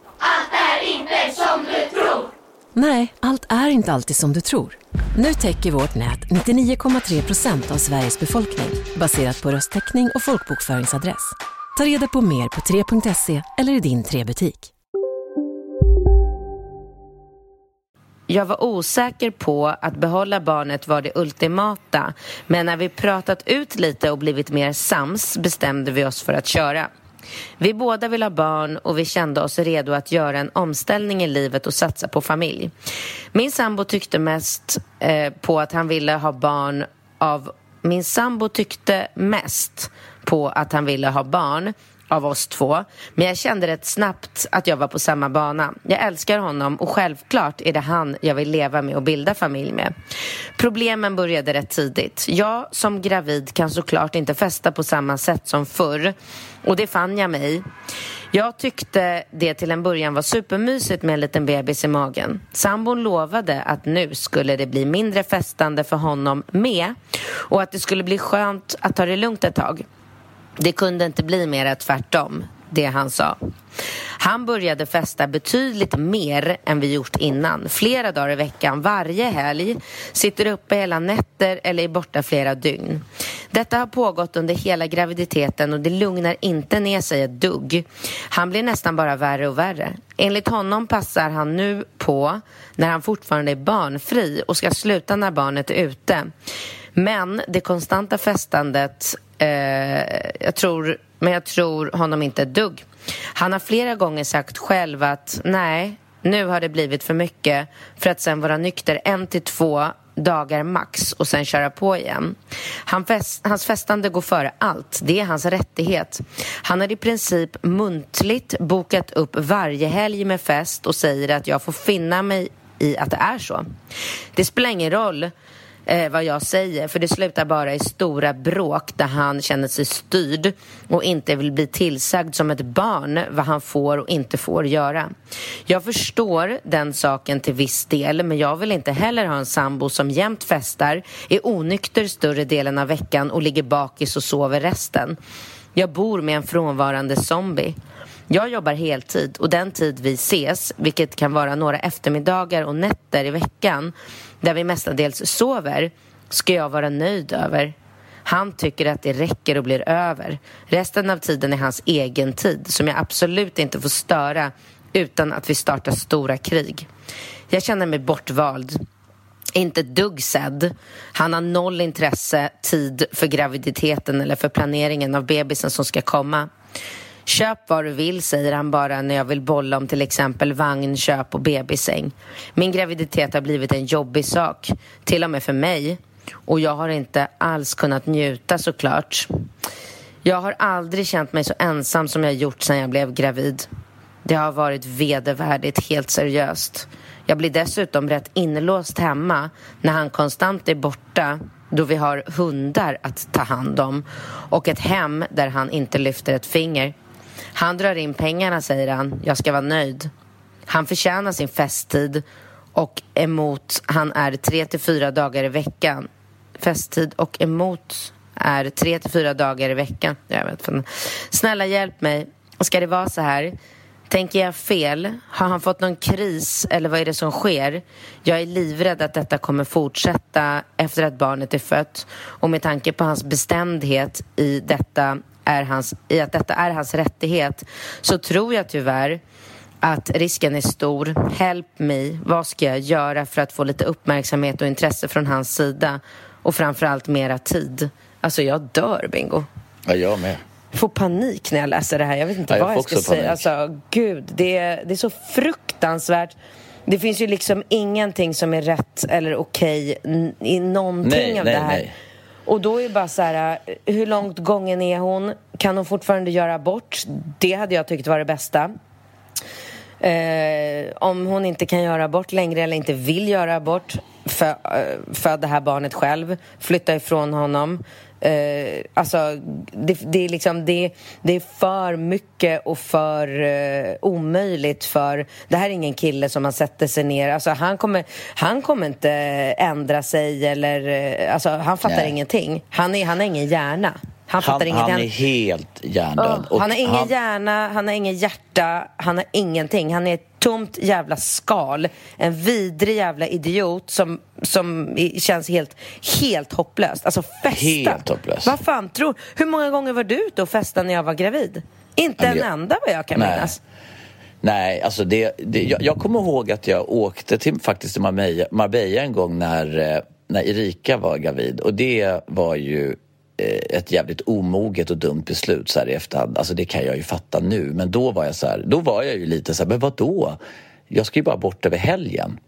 Allt är inte som du tror. Nej, allt är inte alltid som du tror. Nu täcker vårt nät 99,3 procent av Sveriges befolkning baserat på röstteckning och folkbokföringsadress. Ta reda på mer på 3.se eller i din 3-butik. Jag var osäker på att behålla barnet var det ultimata men när vi pratat ut lite och blivit mer sams bestämde vi oss för att köra. Vi båda vill ha barn och vi kände oss redo att göra en omställning i livet och satsa på familj. Min sambo tyckte mest eh, på att han ville ha barn av... Min sambo tyckte mest på att han ville ha barn av oss två. Men jag kände rätt snabbt att jag var på samma bana. Jag älskar honom och självklart är det han jag vill leva med och bilda familj med. Problemen började rätt tidigt. Jag som gravid kan såklart inte festa på samma sätt som förr. Och det fann jag mig jag tyckte det till en början var supermysigt med en liten bebis i magen. Sambon lovade att nu skulle det bli mindre festande för honom med och att det skulle bli skönt att ta det lugnt ett tag. Det kunde inte bli mer tvärtom, det han sa. Han började festa betydligt mer än vi gjort innan. Flera dagar i veckan, varje helg. Sitter uppe hela nätter eller är borta flera dygn. Detta har pågått under hela graviditeten och det lugnar inte ner sig ett dugg. Han blir nästan bara värre och värre. Enligt honom passar han nu på när han fortfarande är barnfri och ska sluta när barnet är ute. Men det konstanta festandet, Eh, jag tror, men jag tror honom inte ett dugg. Han har flera gånger sagt själv att nej, nu har det blivit för mycket för att sen vara nykter en till två dagar max och sen köra på igen. Han fest, hans festande går före allt. Det är hans rättighet. Han har i princip muntligt bokat upp varje helg med fest och säger att jag får finna mig i att det är så. Det spelar ingen roll eh, vad jag säger för det slutar bara i stora bråk där han känner sig styrd och inte vill bli tillsagd som ett barn vad han får och inte får göra. Jag förstår den saken till viss del men jag vill inte heller ha en sambo som jämt festar, är onykter större delen av veckan och ligger bakis och sover resten. Jag bor med en frånvarande zombie. Jag jobbar heltid och den tid vi ses, vilket kan vara några eftermiddagar och nätter i veckan, där vi mestadels sover, ska jag vara nöjd över. Han tycker att det räcker och blir över. Resten av tiden är hans egen tid som jag absolut inte får störa utan att vi startar stora krig. Jag känner mig bortvald. Inte dugg sedd. Han har noll intresse, tid för graviditeten eller för planeringen av bebisen som ska komma. Köp vad du vill, säger han bara när jag vill bolla om till exempel vagn, köp och bebissäng. Min graviditet har blivit en jobbig sak, till och med för mig. Och jag har inte alls kunnat njuta såklart. Jag har aldrig känt mig så ensam som jag gjort sedan jag blev gravid. Det har varit vedervärdigt, helt seriöst. Jag blir dessutom rätt inlåst hemma när han konstant är borta då vi har hundar att ta hand om och ett hem där han inte lyfter ett finger. Han drar in pengarna, säger han. Jag ska vara nöjd. Han förtjänar sin festtid och emot han är tre till fyra dagar i veckan. Festtid och emot är tre till fyra dagar i veckan. Jag vet inte. Snälla hjälp mig. Ska det vara så här? Tänker jag fel? Har han fått någon kris eller vad är det som sker? Jag är livrädd att detta kommer fortsätta efter att barnet är fött och med tanke på hans bestämdhet i detta är hans, i att detta är hans rättighet så tror jag tyvärr att risken är stor. Help me. Vad ska jag göra för att få lite uppmärksamhet och intresse från hans sida? Och framförallt mera tid. Alltså, jag dör, Bingo. Ja, jag med. Jag får panik när jag läser det här. Jag vet inte Ja, jag vad får jag ska panik. säga. Alltså, gud, det är, det är så fruktansvärt. Det finns ju liksom ingenting som är rätt eller okej i någonting Nej, av nej, det här. nej. Och då är det bara så här, eh, hur långt gången är hon? Kan hon fortfarande göra abort? Det hade jag tyckt var det bästa. Eh, om hon inte kan göra abort längre eller inte vill göra abort, för, eh, föd det här barnet själv, flytta ifrån honom. Eh, alltså, det, det, är liksom, det, det är för mycket och för eh, omöjligt för... Det här är ingen kille som man sätter sig ner... Alltså, han, kommer, han kommer inte ändra sig eller... eh, Alltså, han fattar Nej. ingenting. Han, är, han har ingen hjärna. Han fattar Han, ingenting. han är helt hjärndöd. Ja, han har ingen hjärna, han har ingen hjärta, han har ingenting. Han är ett tomt jävla skal. En vidrig jävla idiot som, som känns helt, helt hopplöst. Alltså festa. Helt hopplös. Vad fan tror... Hur många gånger var du ute och festade när jag var gravid? Inte Ja, en jag- enda vad jag kan Nej. minnas. Nej, alltså det, det, jag, jag kommer ihåg att jag åkte till, faktiskt till Marbella, Marbella en gång när, eh, när Erika var gravid. Och det var ju Eh, ett jävligt omoget och dumt beslut så här i efterhand. Alltså det kan jag ju fatta nu. Men då var jag så här, då var jag ju lite så här, men vadå? Jag ska ju bara bort över helgen.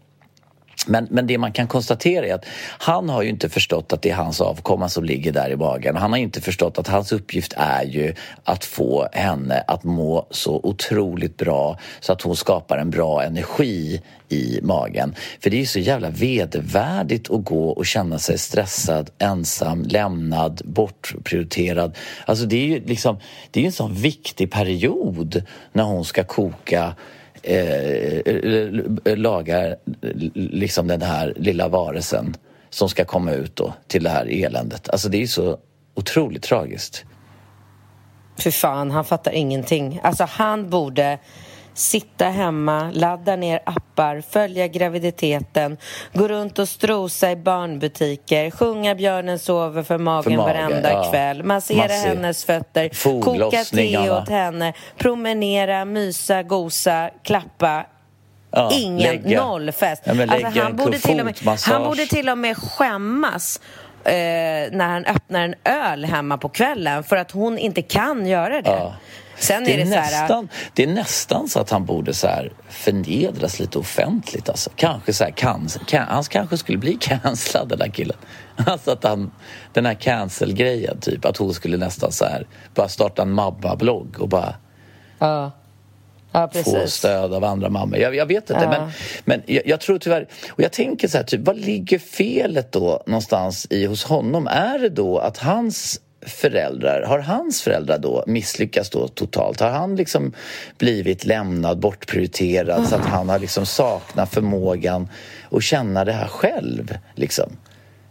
Men, men det man kan konstatera är att han har ju inte förstått att det är hans avkomma som ligger där i magen. Han har inte förstått att hans uppgift är ju att få henne att må så otroligt bra så att hon skapar en bra energi i magen. För det är ju så jävla vedervärdigt att gå och känna sig stressad, ensam, lämnad, bortprioriterad. Alltså det är ju liksom, det är ju en sån viktig period när hon ska koka Eh, eh, lagar liksom den här lilla varelsen som ska komma ut då till det här eländet. Alltså det är ju så otroligt tragiskt. Fy fan, han fattar ingenting. Alltså han borde sitta hemma, ladda ner appar, följa graviditeten, gå runt och strosa i barnbutiker, sjunga Björnen sover för magen För mage, varenda ja. kväll, massera Massiv. hennes fötter, koka te åt henne, promenera, mysa, gosa, klappa. Ja, Ingen, lägga- noll fest. Ja, alltså, han, borde till och med, han borde till och med skämmas eh, när han öppnar en öl hemma på kvällen för att hon inte kan göra det. Ja. Sen Det är är, det här... nästan, det är nästan så att han borde så här förnedras lite offentligt. Alltså. Kanske så här, can, can, han kanske skulle bli cancellad den där killen. Alltså att han, den här cancel-grejen, typ. Att hon skulle nästan så här bara starta en Mabba-blogg och bara Ja, ja få stöd av andra mammor. Jag, jag vet inte, Ja. men, men jag, jag tror tyvärr... Och jag tänker så här, typ, vad ligger felet då någonstans i hos honom? Är det då att hans föräldrar, har hans föräldrar då misslyckats då totalt? Har han liksom blivit lämnad, bortprioriterad så att han har liksom saknat förmågan att känna det här själv? Liksom?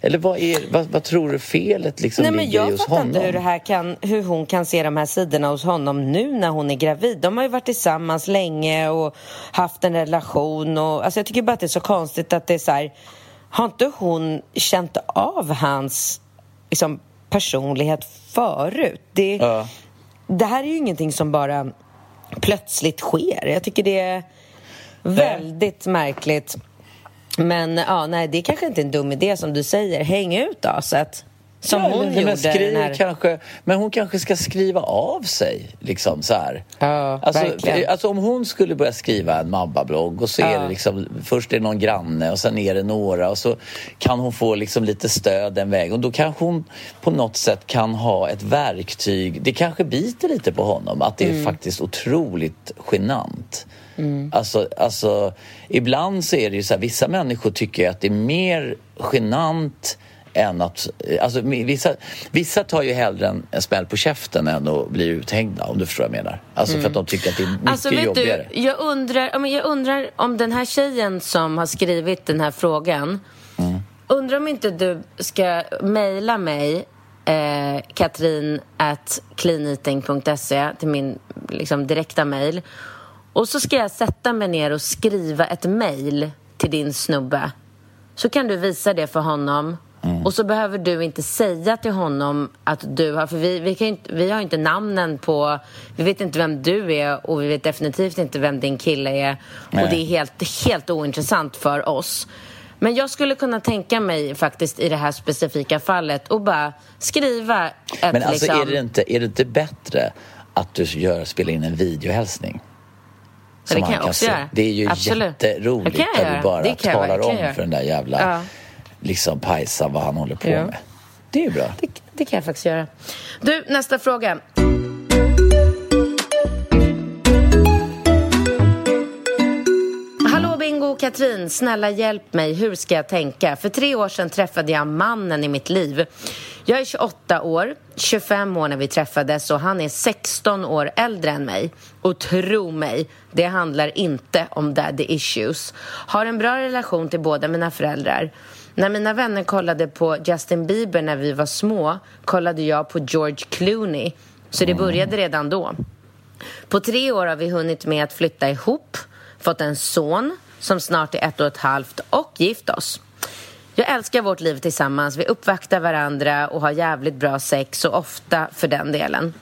Eller vad, är, vad, vad tror du felet liksom Nej, men ligger jag hos fattar honom? inte hur, det här kan, hur hon kan se de här sidorna hos honom nu när hon är gravid. De har ju varit tillsammans länge och haft en relation. Och, alltså jag tycker bara att det är så konstigt att det är så här... Har inte hon känt av hans liksom, personlighet förut? Det, Ja. det här är ju ingenting som bara plötsligt sker. Jag tycker det är väldigt märkligt. Men ja, nej, det är kanske inte en dum idé som du säger. Häng ut aset. Som Ja, hon gjorde. men, skriv, här... kanske, men hon kanske ska skriva av sig. Liksom, så här. Ja, alltså, verkligen. alltså om hon skulle börja skriva en Mabba-blogg och så är Ja. det liksom, först är det någon granne och sen är det några och så kan hon få liksom lite stöd den vägen och då kanske hon på något sätt kan ha ett verktyg. Det kanske biter lite på honom att det är Mm. faktiskt otroligt genant. Alltså, alltså, ibland så är det ju så här, vissa människor tycker att det är mer genant än att... Alltså, vissa, vissa tar ju hellre en, en smäll på käften än att bli uthängda, om du förstår vad jag menar. Alltså för att de tycker att det är mycket Alltså vet jobbigare. du, jag undrar, jag undrar om den här tjejen som har skrivit den här frågan Mm. Undrar om inte du ska mejla mig eh, katrin at cleaneating.se till min liksom, direkta mejl och så ska jag sätta mig ner och skriva ett mejl till din snubbe så kan du visa det för honom Och så behöver du inte säga till honom att du har... För vi, vi, kan inte, vi har inte namnen på... Vi vet inte vem du är och vi vet definitivt inte vem din kille är. Nej. Och det är helt, helt ointressant för oss. Men jag skulle kunna tänka mig faktiskt i det här specifika fallet och bara skriva ett Men alltså liksom... är, det inte, är det inte bättre att du gör, spelar in en videohälsning? Ja, det kan jag också se. göra. Det är ju Absolut. jätteroligt kan när du bara kan talar om för den där jävla Ja. Liksom pajsan vad han håller på Ja. med. Det är ju bra. Det, det kan jag faktiskt göra. Du, nästa fråga. Hallå Bingo Katrin, snälla hjälp mig. Hur ska jag tänka? För tre år sedan träffade jag mannen i mitt liv. Jag är 28 år, 25 år när vi träffades och han är 16 år äldre än mig. Och tro mig, det handlar inte om daddy issues. Har en bra relation till båda mina föräldrar. När mina vänner kollade på Justin Bieber när vi var små kollade jag på George Clooney. Så det började redan då. På tre år har vi hunnit med att flytta ihop, fått en son som snart är ett och ett halvt och gift oss. Jag älskar vårt liv tillsammans. Vi uppvaktar varandra och har jävligt bra sex och ofta för den delen.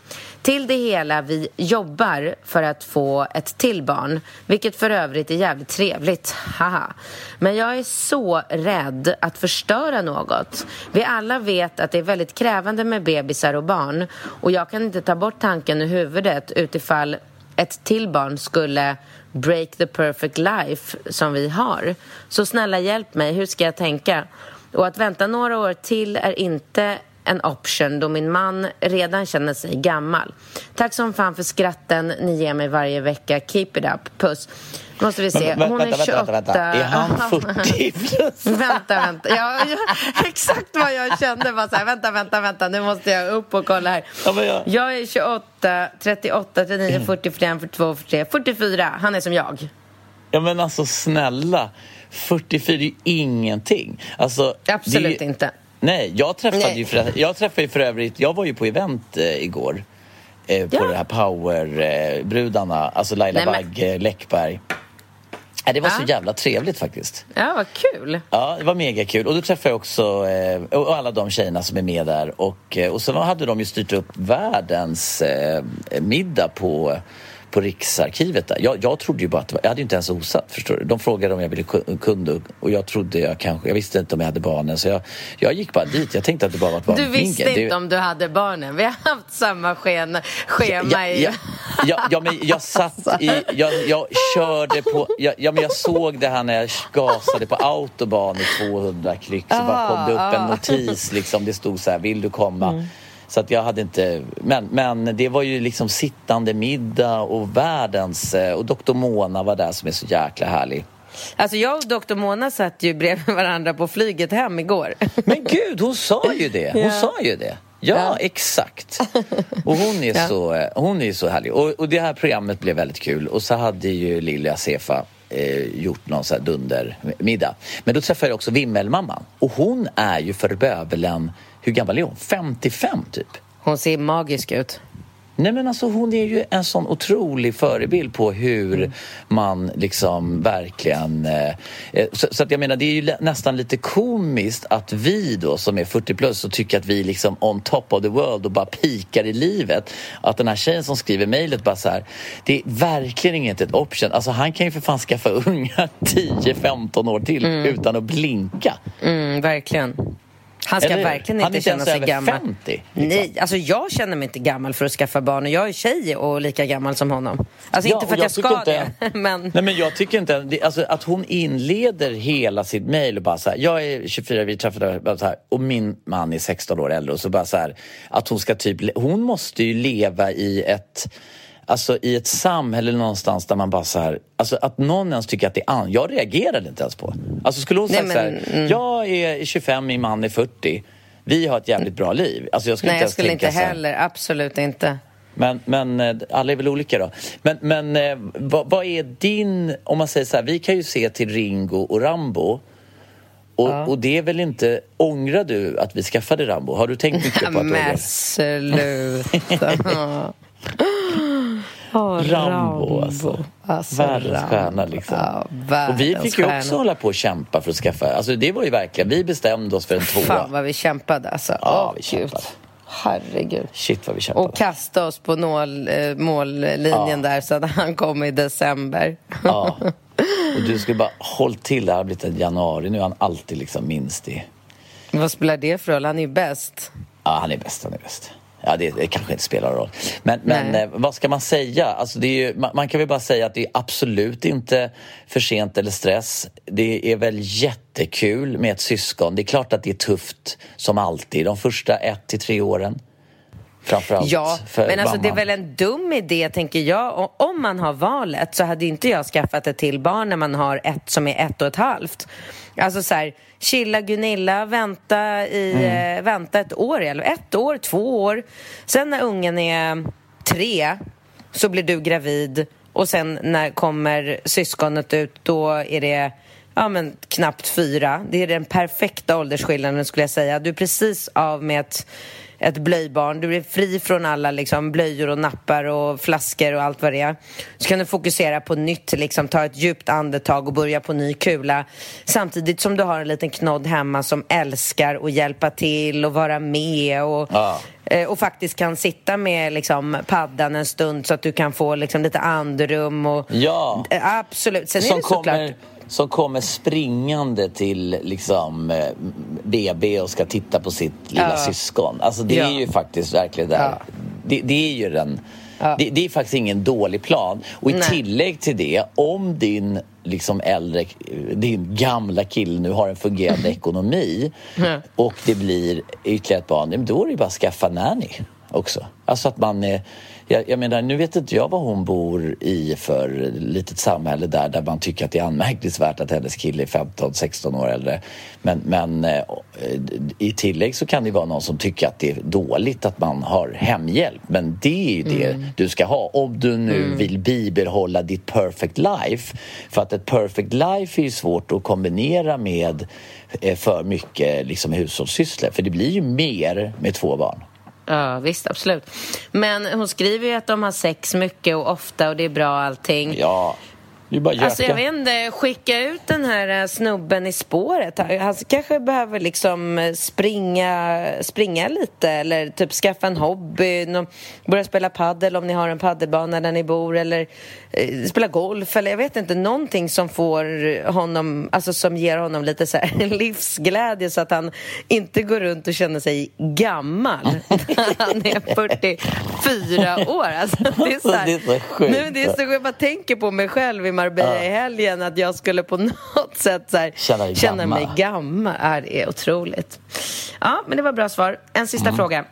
Till det hela, vi jobbar för att få ett till barn, vilket för övrigt är jävligt trevligt. Haha. Men jag är så rädd att förstöra något. Vi alla vet att det är väldigt krävande med bebisar och barn och jag kan inte ta bort tanken ur huvudet utifall ett till barn skulle break the perfect life som vi har. Så snälla hjälp mig, hur ska jag tänka? Och att vänta några år till är inte en option då min man redan känner sig gammal. Tack som fan för skratten ni ger mig varje vecka. Keep it up. Puss. Måste vi se. Hon vänta, är 28. vänta, vänta, vänta. Är han 40 plus? vänta, vänta. Ja, ja, exakt vad jag kände. Var så här, vänta, vänta, vänta. Nu måste jag upp och kolla här. Ja, jag- Jag är 28, 38, 39, 40, 41, 42, 43, 44. Han är som jag. Ja men alltså snälla, 44 är ju ingenting. Alltså, Absolut ju- inte. Nej, jag träffade, Nej. Ju för, jag träffade ju för övrigt, jag var ju på event eh, igår. Eh, på Ja. det här powerbrudarna, alltså Laila Nej, men- Bagge, Läckberg. Eh, det var så Ja. jävla trevligt faktiskt. Ja, vad kul. Ja, det var mega kul. Och då träffade jag också eh, och alla de tjejerna som är med där. Och, eh, och så hade de ju styrt upp världens eh, middag på, på Riksarkivet. Där. Jag, jag trodde ju bara att det var, jag hade ju inte ens osat, förstår du. De frågade om jag ville ku- kunde och jag trodde jag kanske, jag visste inte om jag hade barnen så jag, jag gick bara dit. Jag tänkte att det bara var ett Du visste mingel. Det- inte om du hade barnen. Vi har haft samma sken, schema ja, i... ja, ja, ja, men jag satt i... Jag, jag körde på... Ja, ja, men jag såg det här när jag gasade på autobahn i 200 klick så bara kom det upp en notis liksom. Det stod så här, vill du komma? Så att jag hade inte... Men, men det var ju liksom sittande middag och världens... eh, Och Dr Mona var där som är så jäkla härlig. Alltså jag och doktor Mona satt ju bredvid varandra på flyget hem igår. Men gud, hon sa ju det! Hon Ja. sa ju det. Ja, Ja. exakt. Och hon är, Ja. så, eh, hon är så härlig. Och, och det här programmet blev väldigt kul. Och så hade ju Lilja Sefa eh, gjort någon så här dundermiddag. Men då träffade jag också Vimmelmamman. Och hon är ju för bövelen, hur gammal är hon? 55 typ. Hon ser magisk ut. Nej men alltså hon är ju en sån otrolig förebild på hur man liksom verkligen... Eh, eh, så, så att jag menar det är ju nästan lite komiskt att vi då som är 40 plus och tycker att vi är liksom on top of the world och bara pikar i livet. Att den här tjejen som skriver mejlet bara så här, det är verkligen inget ett option. Alltså han kan ju för fan skaffa unga 10-15 år till utan att blinka. Mm, verkligen. Han ska Eller verkligen inte känna sig gammal. 50, liksom. Nej, alltså jag känner mig inte gammal för att skaffa barn och jag är tjej och lika gammal som honom. Alltså Ja, inte för att jag, tycker ska inte- det, men... Nej men jag tycker inte, alltså att hon inleder hela sitt mejl och bara så här, jag är 24, vi träffade bara så här, och min man är 16 år äldre och så bara så här, att hon ska typ, hon måste ju leva i ett Alltså i ett samhälle någonstans där man bara så här, alltså att någon ens tycker att det är an... Jag reagerade inte ens på. Alltså skulle hon Nej, säga så men, här, jag är 25, min man är 40. Vi har ett jävligt bra liv. Alltså jag skulle Nej, inte jag skulle inte heller. Absolut inte. men, men eh, alla är väl olika då. Men, men eh, vad, vad är din... Om man säger så här, vi kan ju se till Ringo och Rambo. Och, och det är väl inte... Ångrar du att vi skaffade Rambo? Har du tänkt mycket på att du Men ångrar? sluta. Åh, Rambo, alltså. Alltså, Världens Rambo. stjärna liksom. Ja, och vi världens fick ju också hålla på och kämpa för att skaffa, alltså det var ju verkligen, vi bestämde oss för en tvåa. Fan vad vi kämpade alltså. Ja, Åh, vi kämpade. Gud. Herregud. Shit vad vi kämpade. Och kasta oss på nål, eh, mållinjen där så att han kom i december. Ja. Och du skulle bara, håll till, det här har blivit en januari, nu är han alltid liksom minst i... Vad spelar det för roll? Han är ju bäst. Ja, han är bäst, han är bäst. Ja, det, det kanske inte spelar roll. Men, men eh, vad ska man säga? Alltså, det är ju, man, man kan väl bara säga att det är absolut inte för sent eller stress. Det är väl jättekul med ett syskon. Det är klart att det är tufft, som alltid, de första ett till tre åren. Framförallt Ja, men alltså det är väl en dum idé, tänker jag. Och om man har valet så hade inte jag skaffat ett till barn när man har ett som är ett och ett halvt. Alltså så här, chilla Gunilla, vänta, i, Mm. eh, vänta ett år, eller ett år, två år. Sen när ungen är tre så blir du gravid och sen när kommer syskonet ut då är det ja, men knappt fyra. Det är den perfekta åldersskillnaden skulle jag säga. Du är precis av med ett ett blöjbarn. Du är fri från alla liksom, blöjor och nappar och flaskor och allt vad det är. Så kan du fokusera på nytt, liksom, ta ett djupt andetag och börja på ny kula. Samtidigt som du har en liten knodd hemma som älskar att hjälpa till och vara med och, Ja. eh, och faktiskt kan sitta med liksom, paddan en stund så att du kan få liksom, lite andrum. Och, Ja. Eh, Absolut. Sen är som det såklart... kommer, som kommer springande till liksom, eh, BB och ska titta på sitt lilla Ja. syskon. Alltså det Ja. är ju faktiskt verkligen där. Ja. Det, det är ju den... Ja. Det, det är faktiskt ingen dålig plan. Och i Nej. tillägg till det, om din liksom äldre, din gamla kille nu har en fungerande ekonomi och det blir ytterligare ett barn, då är det ju bara att skaffa nanny också. Alltså att man är, jag, jag menar, nu vet inte jag vad hon bor i för litet samhälle där, där man tycker att det är anmärkningsvärt att hennes kille är 15-16 år äldre. Men, men eh, i tillägg så kan det vara någon som tycker att det är dåligt att man har hemhjälp. Men det är ju det du ska ha om du nu vill bibehålla ditt perfect life. För att ett perfect life är ju svårt att kombinera med eh, för mycket liksom, hushållssysslor. För det blir ju mer med två barn. Ja, visst, absolut. Men hon skriver ju att de har sex mycket och ofta och det är bra allting. Ja, Alltså jag vet inte, skicka ut den här eh, snubben i spåret. Han kanske behöver liksom eh, springa, springa lite eller typ skaffa en hobby. Börja spela paddel om ni har en paddelbana där ni bor eller eh, spela golf eller jag vet inte, någonting som får honom, alltså som ger honom lite så här livsglädje så att han inte går runt och känner sig gammal när han är 44 år. Alltså, det är så, här, Det är så sjukt. Men det är så jag bara tänker på mig själv Marbella i helgen att jag skulle på något sätt så här, Känna känna mig gammal. Ja, det är otroligt. Ja, men det var bra svar. En sista Mm. fråga.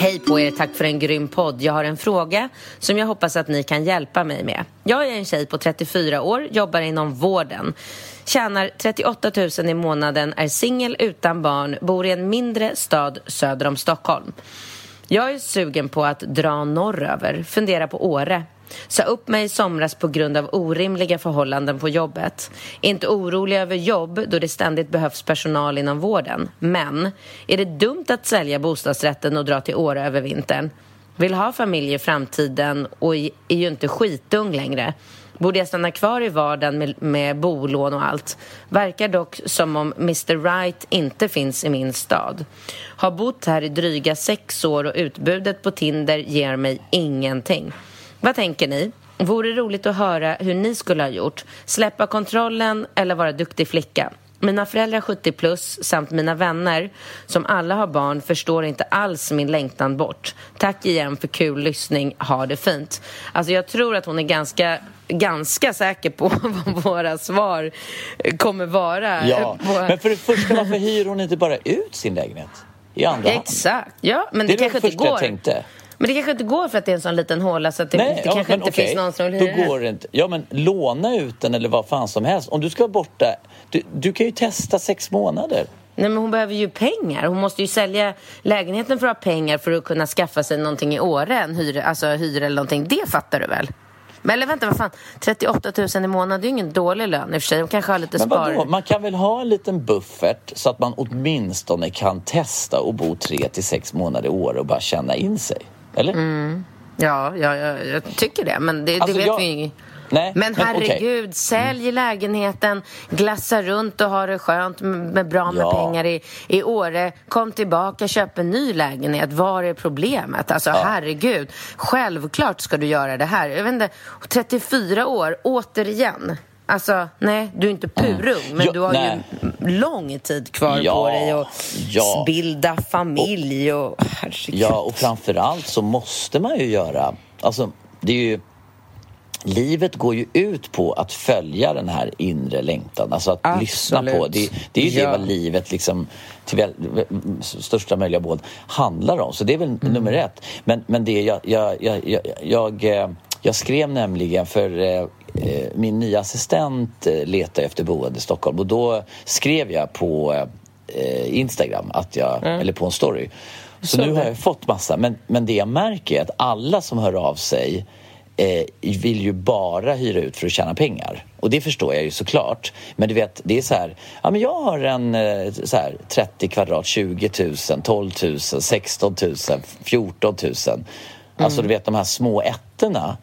Hej på er, tack för en grym podd. Jag har en fråga som jag hoppas att ni kan hjälpa mig med. Jag är en tjej på 34 år, jobbar inom vården. Tjänar 38 000 i månaden, är singel utan barn, bor i en mindre stad söder om Stockholm. Jag är sugen på att dra norröver, fundera på Åre. Sa upp mig i somras på grund av orimliga förhållanden på jobbet. Inte orolig över jobb då det ständigt behövs personal inom vården. Men, är det dumt att sälja bostadsrätten och dra till Åre över vintern? Vill ha familj i framtiden och är ju inte skitung längre. Borde jag stanna kvar i vardagen med, med bolån och allt? Verkar dock som om Mr Right inte finns i min stad. Har bott här i dryga sex år och utbudet på Tinder ger mig ingenting. Vad tänker ni? Vore roligt att höra hur ni skulle ha gjort. Släppa kontrollen eller vara duktig flicka? Mina föräldrar 70 plus samt mina vänner som alla har barn förstår inte alls min längtan bort. Tack igen för kul lyssning. Ha det fint. Alltså jag tror att hon är ganska, ganska säker på vad våra svar kommer vara. Ja, På- men för det första, varför hyr hon inte bara ut sin lägenhet i andra hand? Exakt. Ja, men Det det, det kanske inte första jag går. tänkte. Men det kanske inte går för att det är en sån liten håla så att det, det ja, kanske inte okej, finns någon som vill Då hyra den. går det inte. Ja, men låna ut den eller vad fan som helst. Om du ska vara borta, du, du kan ju testa sex månader. Nej, men hon behöver ju pengar. Hon måste ju sälja lägenheten för att ha pengar för att kunna skaffa sig någonting i Åre, en hyra, alltså hyra eller någonting. Det fattar du väl? Men eller vänta, vad fan. 38 000 i månaden, det är ju ingen dålig lön i och för sig. De kanske har lite Men spar... vadå? Man kan väl ha en liten buffert så att man åtminstone kan testa och bo tre till sex månader i år och bara känna in sig? Eller? Mm. Ja, ja, ja, jag tycker det. Men det, Alltså, det vet jag- vi ju. Nej, Men men herregud, sälj lägenheten, glassa runt och ha det skönt med bra med Ja. pengar i, i Åre. Kom tillbaka, köp en ny lägenhet. Var är problemet? Alltså herregud, självklart ska du göra det här. Jag vet inte, 34 år, återigen. Alltså, nej, du är inte purung, men Ja, du har nej. ju lång tid kvar Ja, på dig att ja. bilda familj och... Herregud. Ja, och framförallt så måste man ju göra... Alltså, det är ju... Livet går ju ut på att följa den här inre längtan, alltså att lyssna på. Det, det är ju det Ja. vad livet liksom, till största möjliga mån handlar om. Så det är väl nummer ett. Men, men det jag, jag, jag, jag, jag, eh, skrev nämligen för eh, eh, min nya assistent letar efter boende i Stockholm och då skrev jag på eh, Instagram, att jag, eller på en story. Så nu har jag fått massa, men, men det jag märker är att alla som hör av sig eh, vill ju bara hyra ut för att tjäna pengar. Och det förstår jag ju såklart. Men du vet, det är så här, ja men jag har en eh, så här, 30 kvadrat, 20 000, 12 000, 16 000, 14 000. Alltså du vet de här små ettorna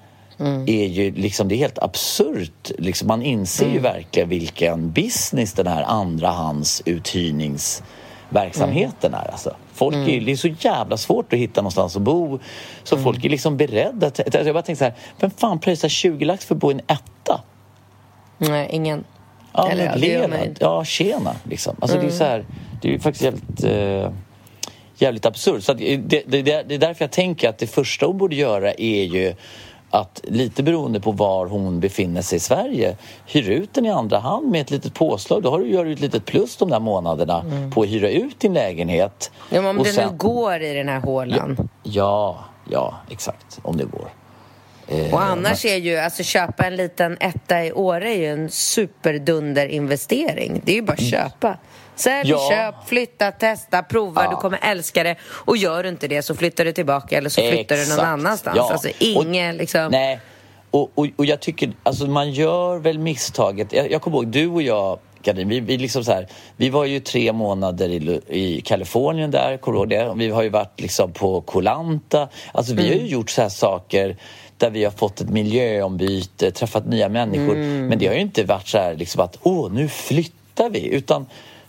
är ju liksom, det är helt absurt. Liksom, man inser ju verkligen vilken business den här andrahandsuthyrningsverksamheten är. Alltså. Folk är, det är så jävla svårt att hitta någonstans att bo. Så folk är liksom beredda. Till, jag bara tänkte så här, vem fan pröjsar 20 lax för att bo i en etta? Nej, ingen. Ja, Eller, möblerad. Ja, tjena liksom. Alltså det är så här, det är faktiskt jävligt, eh, jävligt absurt. Så att det, det, det, det är därför jag tänker att det första hon borde göra är ju att lite beroende på var hon befinner sig i Sverige hyr ut den i andra hand med ett litet påslag. Då har du, gör du ett litet plus de där månaderna på att hyra ut din lägenhet. Ja, men om Och det sen- nu går i den här hålan. Ja, ja, exakt. Om det går. Eh, Och annars är ju, alltså köpa en liten etta i Åre är ju en superdunderinvestering. Det är ju bara att köpa. Sälj, Ja. köp, flytta, testa, prova. Ja. Du kommer älska det. Och gör du inte det så flyttar du tillbaka eller så flyttar du någon Exakt. annanstans. Ja. Alltså Och- inget liksom... Nej, och, och, och jag tycker, alltså man gör väl misstaget. Jag, jag kommer ihåg, du och jag, Karin, vi, vi, liksom så här, vi var ju tre månader i, i Kalifornien där, kommer du det? Vi har ju varit liksom på Kolanta. Alltså vi har ju gjort så här saker där vi har fått ett miljöombyte, träffat nya människor. Men det har ju inte varit så här liksom att, åh, nu flyttar vi. Utan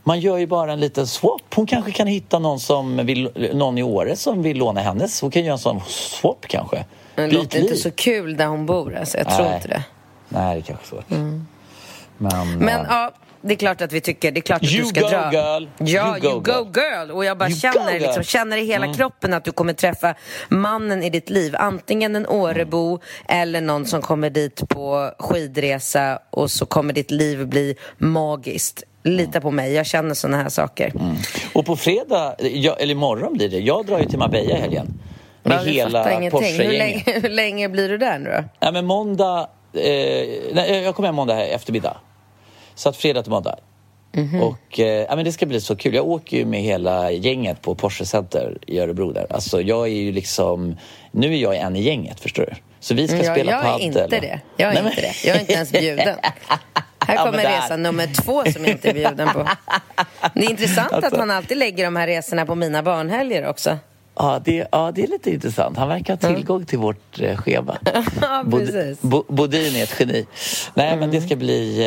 man gör ju bara en liten swap. Hon kanske kan hitta någon, som vill, någon i Åre som vill låna hennes. Hon kan göra en sån swap kanske. Det Byt låter inte så kul där hon bor. Alltså. Jag tror Nej. inte det. Nej, det är kanske svårt. Men, Men ja. ja, det är klart att vi tycker det är klart att You du ska go, dra. girl. Ja, You go, you go girl. girl. Och jag bara You känner, girl. liksom, känner i hela kroppen att du kommer träffa mannen i ditt liv. Antingen en Årebo eller någon som kommer dit på skidresa och så kommer ditt liv bli magiskt. Lita på mig, jag känner såna här saker. Och på fredag, ja, eller imorgon blir det, jag drar ju till Marbella i helgen. Med Ja, hela. Hur Porsche-gänget. länge, hur länge blir du där nu då? Nej, men måndag... Eh, nej, jag kommer hem måndag här eftermiddag. Så att fredag till måndag. Mhm. Och eh, ja, men det ska bli så kul. Jag åker ju med hela gänget på Porsche Center i Örebro där. Alltså jag är ju liksom... Nu är jag en i gänget, förstår du? Så vi ska Mm, Ja, spela jag är padel. inte det. Jag är Nej, men- inte det. Jag är inte ens bjuden. Här Ja, kommer men resa nummer två som jag inte är bjuden på. Det är intressant att Alltså. han alltid lägger de här resorna på mina barnhelger också. Ja det, ja, det är lite intressant. Han verkar ha tillgång till vårt eh, schema. Ja, Bod- precis. Bo- Bodin är ett geni. Nej, men Mm. det ska bli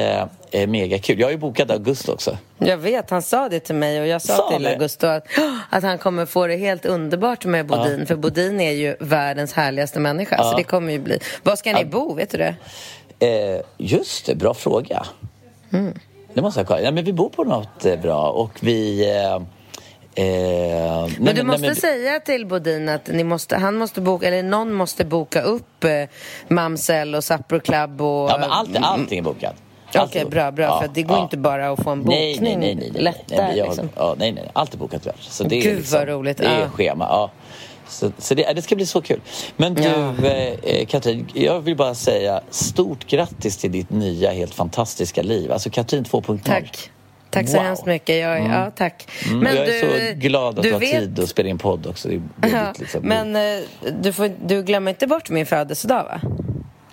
eh, eh, mega kul. Jag har ju bokat augusti också. Jag vet, han sa det till mig och jag sa, Sa till det? Augusto att, att han kommer få det helt underbart med Bodin. För Bodin är ju världens härligaste människa. Så det kommer ju bli. Var ska ni bo, vet du det? Eh, just det, bra fråga. Mm. Det måste jag kolla. Ja, men vi bor på något eh, bra och vi... Eh, eh, Men du måste säga till Bodin att ni måste, han måste boka, eller någon måste boka upp eh, Mamsell och Sapro Club och... Ja, men allt, allting är bokat. Okej, bokat. bra, bra. Ja, för det går ja. inte bara att få en Nej, bokning nej, nej, nej, nej, lätt nej, nej, jag, liksom. ja, nej, nej, allt är bokat tyvärr. Så det är Gud, liksom, vad roligt. Det är Ja. schema, ja. Så, så det, det ska bli så kul. Men du, Ja. eh, Katrin, jag vill bara säga stort grattis till ditt nya, helt fantastiska liv. Alltså Katrin 2.0. Tack. Tack så Wow. hemskt mycket. Jag, är- Ja, tack. Mm, och jag är så glad att du du har vet- tid att spela in podd också. Det är Ja, liksom. men eh, du, får, du glömmer inte bort min födelsedag, va?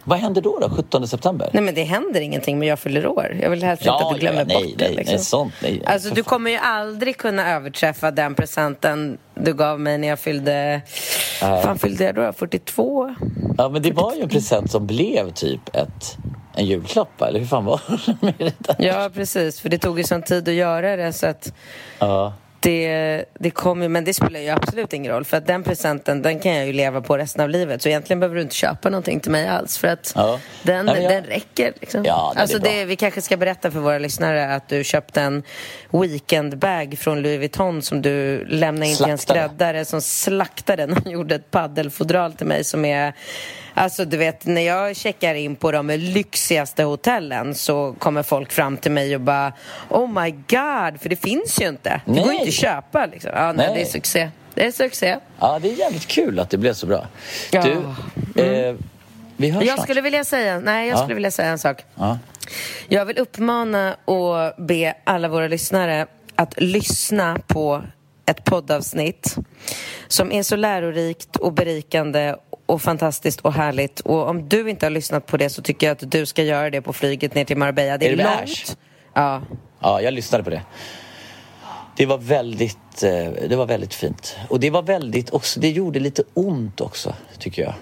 Vad händer då, då 17 september? Nej men det händer ingenting men jag fyller år. Jag vill helst Ja, inte att du glömmer ja, nej, bort det. liksom. nej, sånt, nej, alltså du kommer ju aldrig kunna överträffa den presenten du gav mig när jag fyllde... Nej. fan fyllde jag då? 42? Ja, men det var ju en present som blev typ ett, en julklapp, eller hur fan var det med det? Ja precis, för det tog ju sån tid att göra det så att Ja. Det, det kom ju, men det spelar ju absolut ingen roll för att den presenten den kan jag ju leva på resten av livet så egentligen behöver du inte köpa någonting till mig alls för att Ja. den, Nej, jag- den räcker. Liksom. Ja, är alltså det, vi kanske ska berätta för våra lyssnare att du köpte en weekendbag från Louis Vuitton som du lämnade in till en skräddare som slaktade den och gjorde ett paddelfodral till mig som är Alltså du vet, när jag checkar in på de lyxigaste hotellen så kommer folk fram till mig och bara Oh my god, för det finns ju inte. Det går ju Nej. inte att köpa liksom. Ja, nej, Nej. det är succé. Det är succé. ja, det är jävligt kul att det blev så bra. Ja. Du, eh, vi hörs Jag snart. skulle vilja säga, nej jag Ja. skulle vilja säga en sak. Ja. Jag vill uppmana och be alla våra lyssnare att lyssna på ett poddavsnitt som är så lärorikt och berikande och fantastiskt och härligt. Och om du inte har lyssnat på det så tycker jag att du ska göra det på flyget ner till Marbella. Det är, Är det långt. Ash? Ja. ja, jag lyssnade på det. Det var väldigt, eh, det var väldigt fint. Och det var väldigt också, det gjorde lite ont också, tycker jag.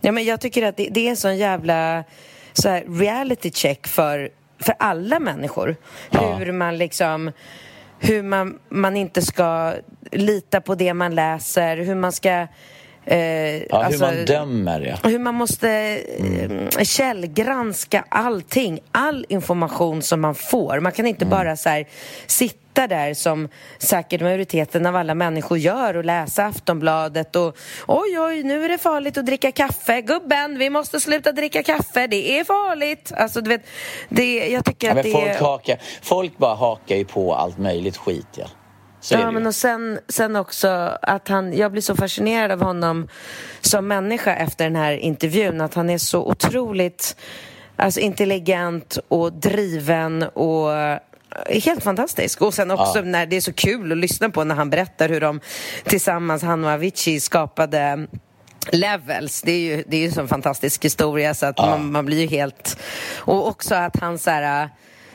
Ja, men jag tycker att det, det är en sån jävla så här, reality check för, för alla människor. Ja. Hur man liksom hur man, man inte ska lita på det man läser, hur man ska... Eh, Ja, alltså, hur man dömer, ja. hur man måste eh, källgranska allting, all information som man får. Man kan inte Mm. bara så här, sitta där som säkert majoriteten av alla människor gör och läsa Aftonbladet och oj, oj, nu är det farligt att dricka kaffe. Gubben, vi måste sluta dricka kaffe, det är farligt. Alltså, du vet, det, jag tycker ja att det folk, är... hakar, folk bara hakar ju på allt möjligt skit, ja. Ja, men och sen, sen också att han, jag blir så fascinerad av honom som människa efter den här intervjun, att han är så otroligt alltså, intelligent och driven och eh, Helt fantastisk. Och sen också Ja. när det är så kul att lyssna på när han berättar hur de tillsammans, han och Avicii, skapade Levels, det är ju, det är ju en sån fantastisk historia så att man, man blir ju helt... Och också att han så här...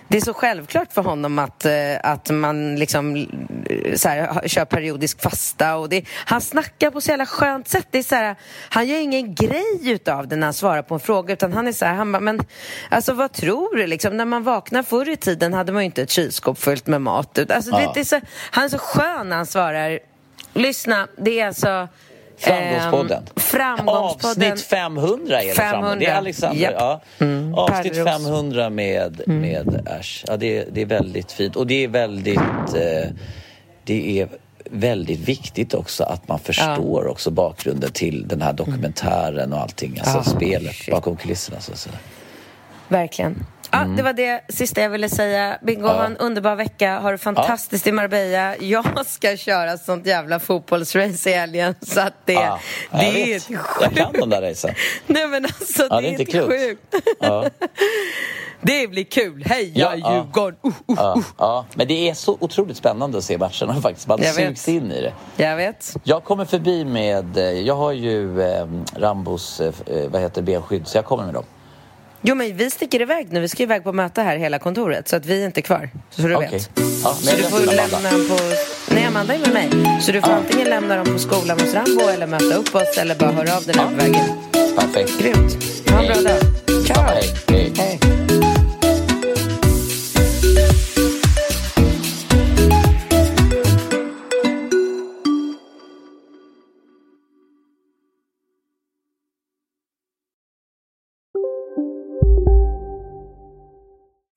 Det är så självklart för honom att, eh, att man liksom eh, så här, kör periodisk fasta och det, han snackar på så jävla skönt sätt. Det är så här, han gör ingen grej utav det när han svarar på en fråga utan han är så här, han bara, men alltså vad tror du liksom? När man vaknar förr i tiden hade man ju inte ett kylskåp fullt med mat. Alltså, Ja. vet, det är så, han är så skön när han svarar. Lyssna, det är alltså Framgångspodden. Ehm, framgångspodden. Avsnitt 500 är det 500. framme. Det är Alexander. Japp. Ja. Mm. Avsnitt Pärleros. 500 med, med Ash. Ja, det, är- det är väldigt fint. Och det är väldigt... Eh, det är väldigt viktigt också att man förstår också bakgrunden till den här dokumentären och allting. Alltså Ah, spelet bakom kulisserna. Så, så. Verkligen. Ja, Det var det sista jag ville säga. Bingo, ha en underbar vecka. Ha det fantastiskt i Marbella. Jag ska köra sånt jävla fotbollsrace i helgen. Så att det, Ja, det jag är vet. helt Jag sjukt. kan de där racen. Nej men alltså, Ja, det är inte klokt. sjukt. Ja. Det blir kul. Heja Ja, ja. Djurgården! Uh, uh. Ja, ja. Men det är så otroligt spännande att se matcherna faktiskt. Man Jag vet. sugs in i det. Jag vet. Jag kommer förbi med, eh, jag har ju eh, Rambos, eh, vad heter det, benskydd, så jag kommer med dem. Jo men vi sticker iväg nu. Vi ska iväg på möte här hela kontoret. Så att vi är inte kvar. Så du Okej. vet. Ja, Så du får lämna dem på... Nej, Amanda är med mig. Så du får antingen lämna dem på skolan hos Rambo eller möta upp oss eller bara höra av dig är på väg in. Perfekt. Grymt. Ha en bra dag. Ciao. Ja, hej, hej. Hej.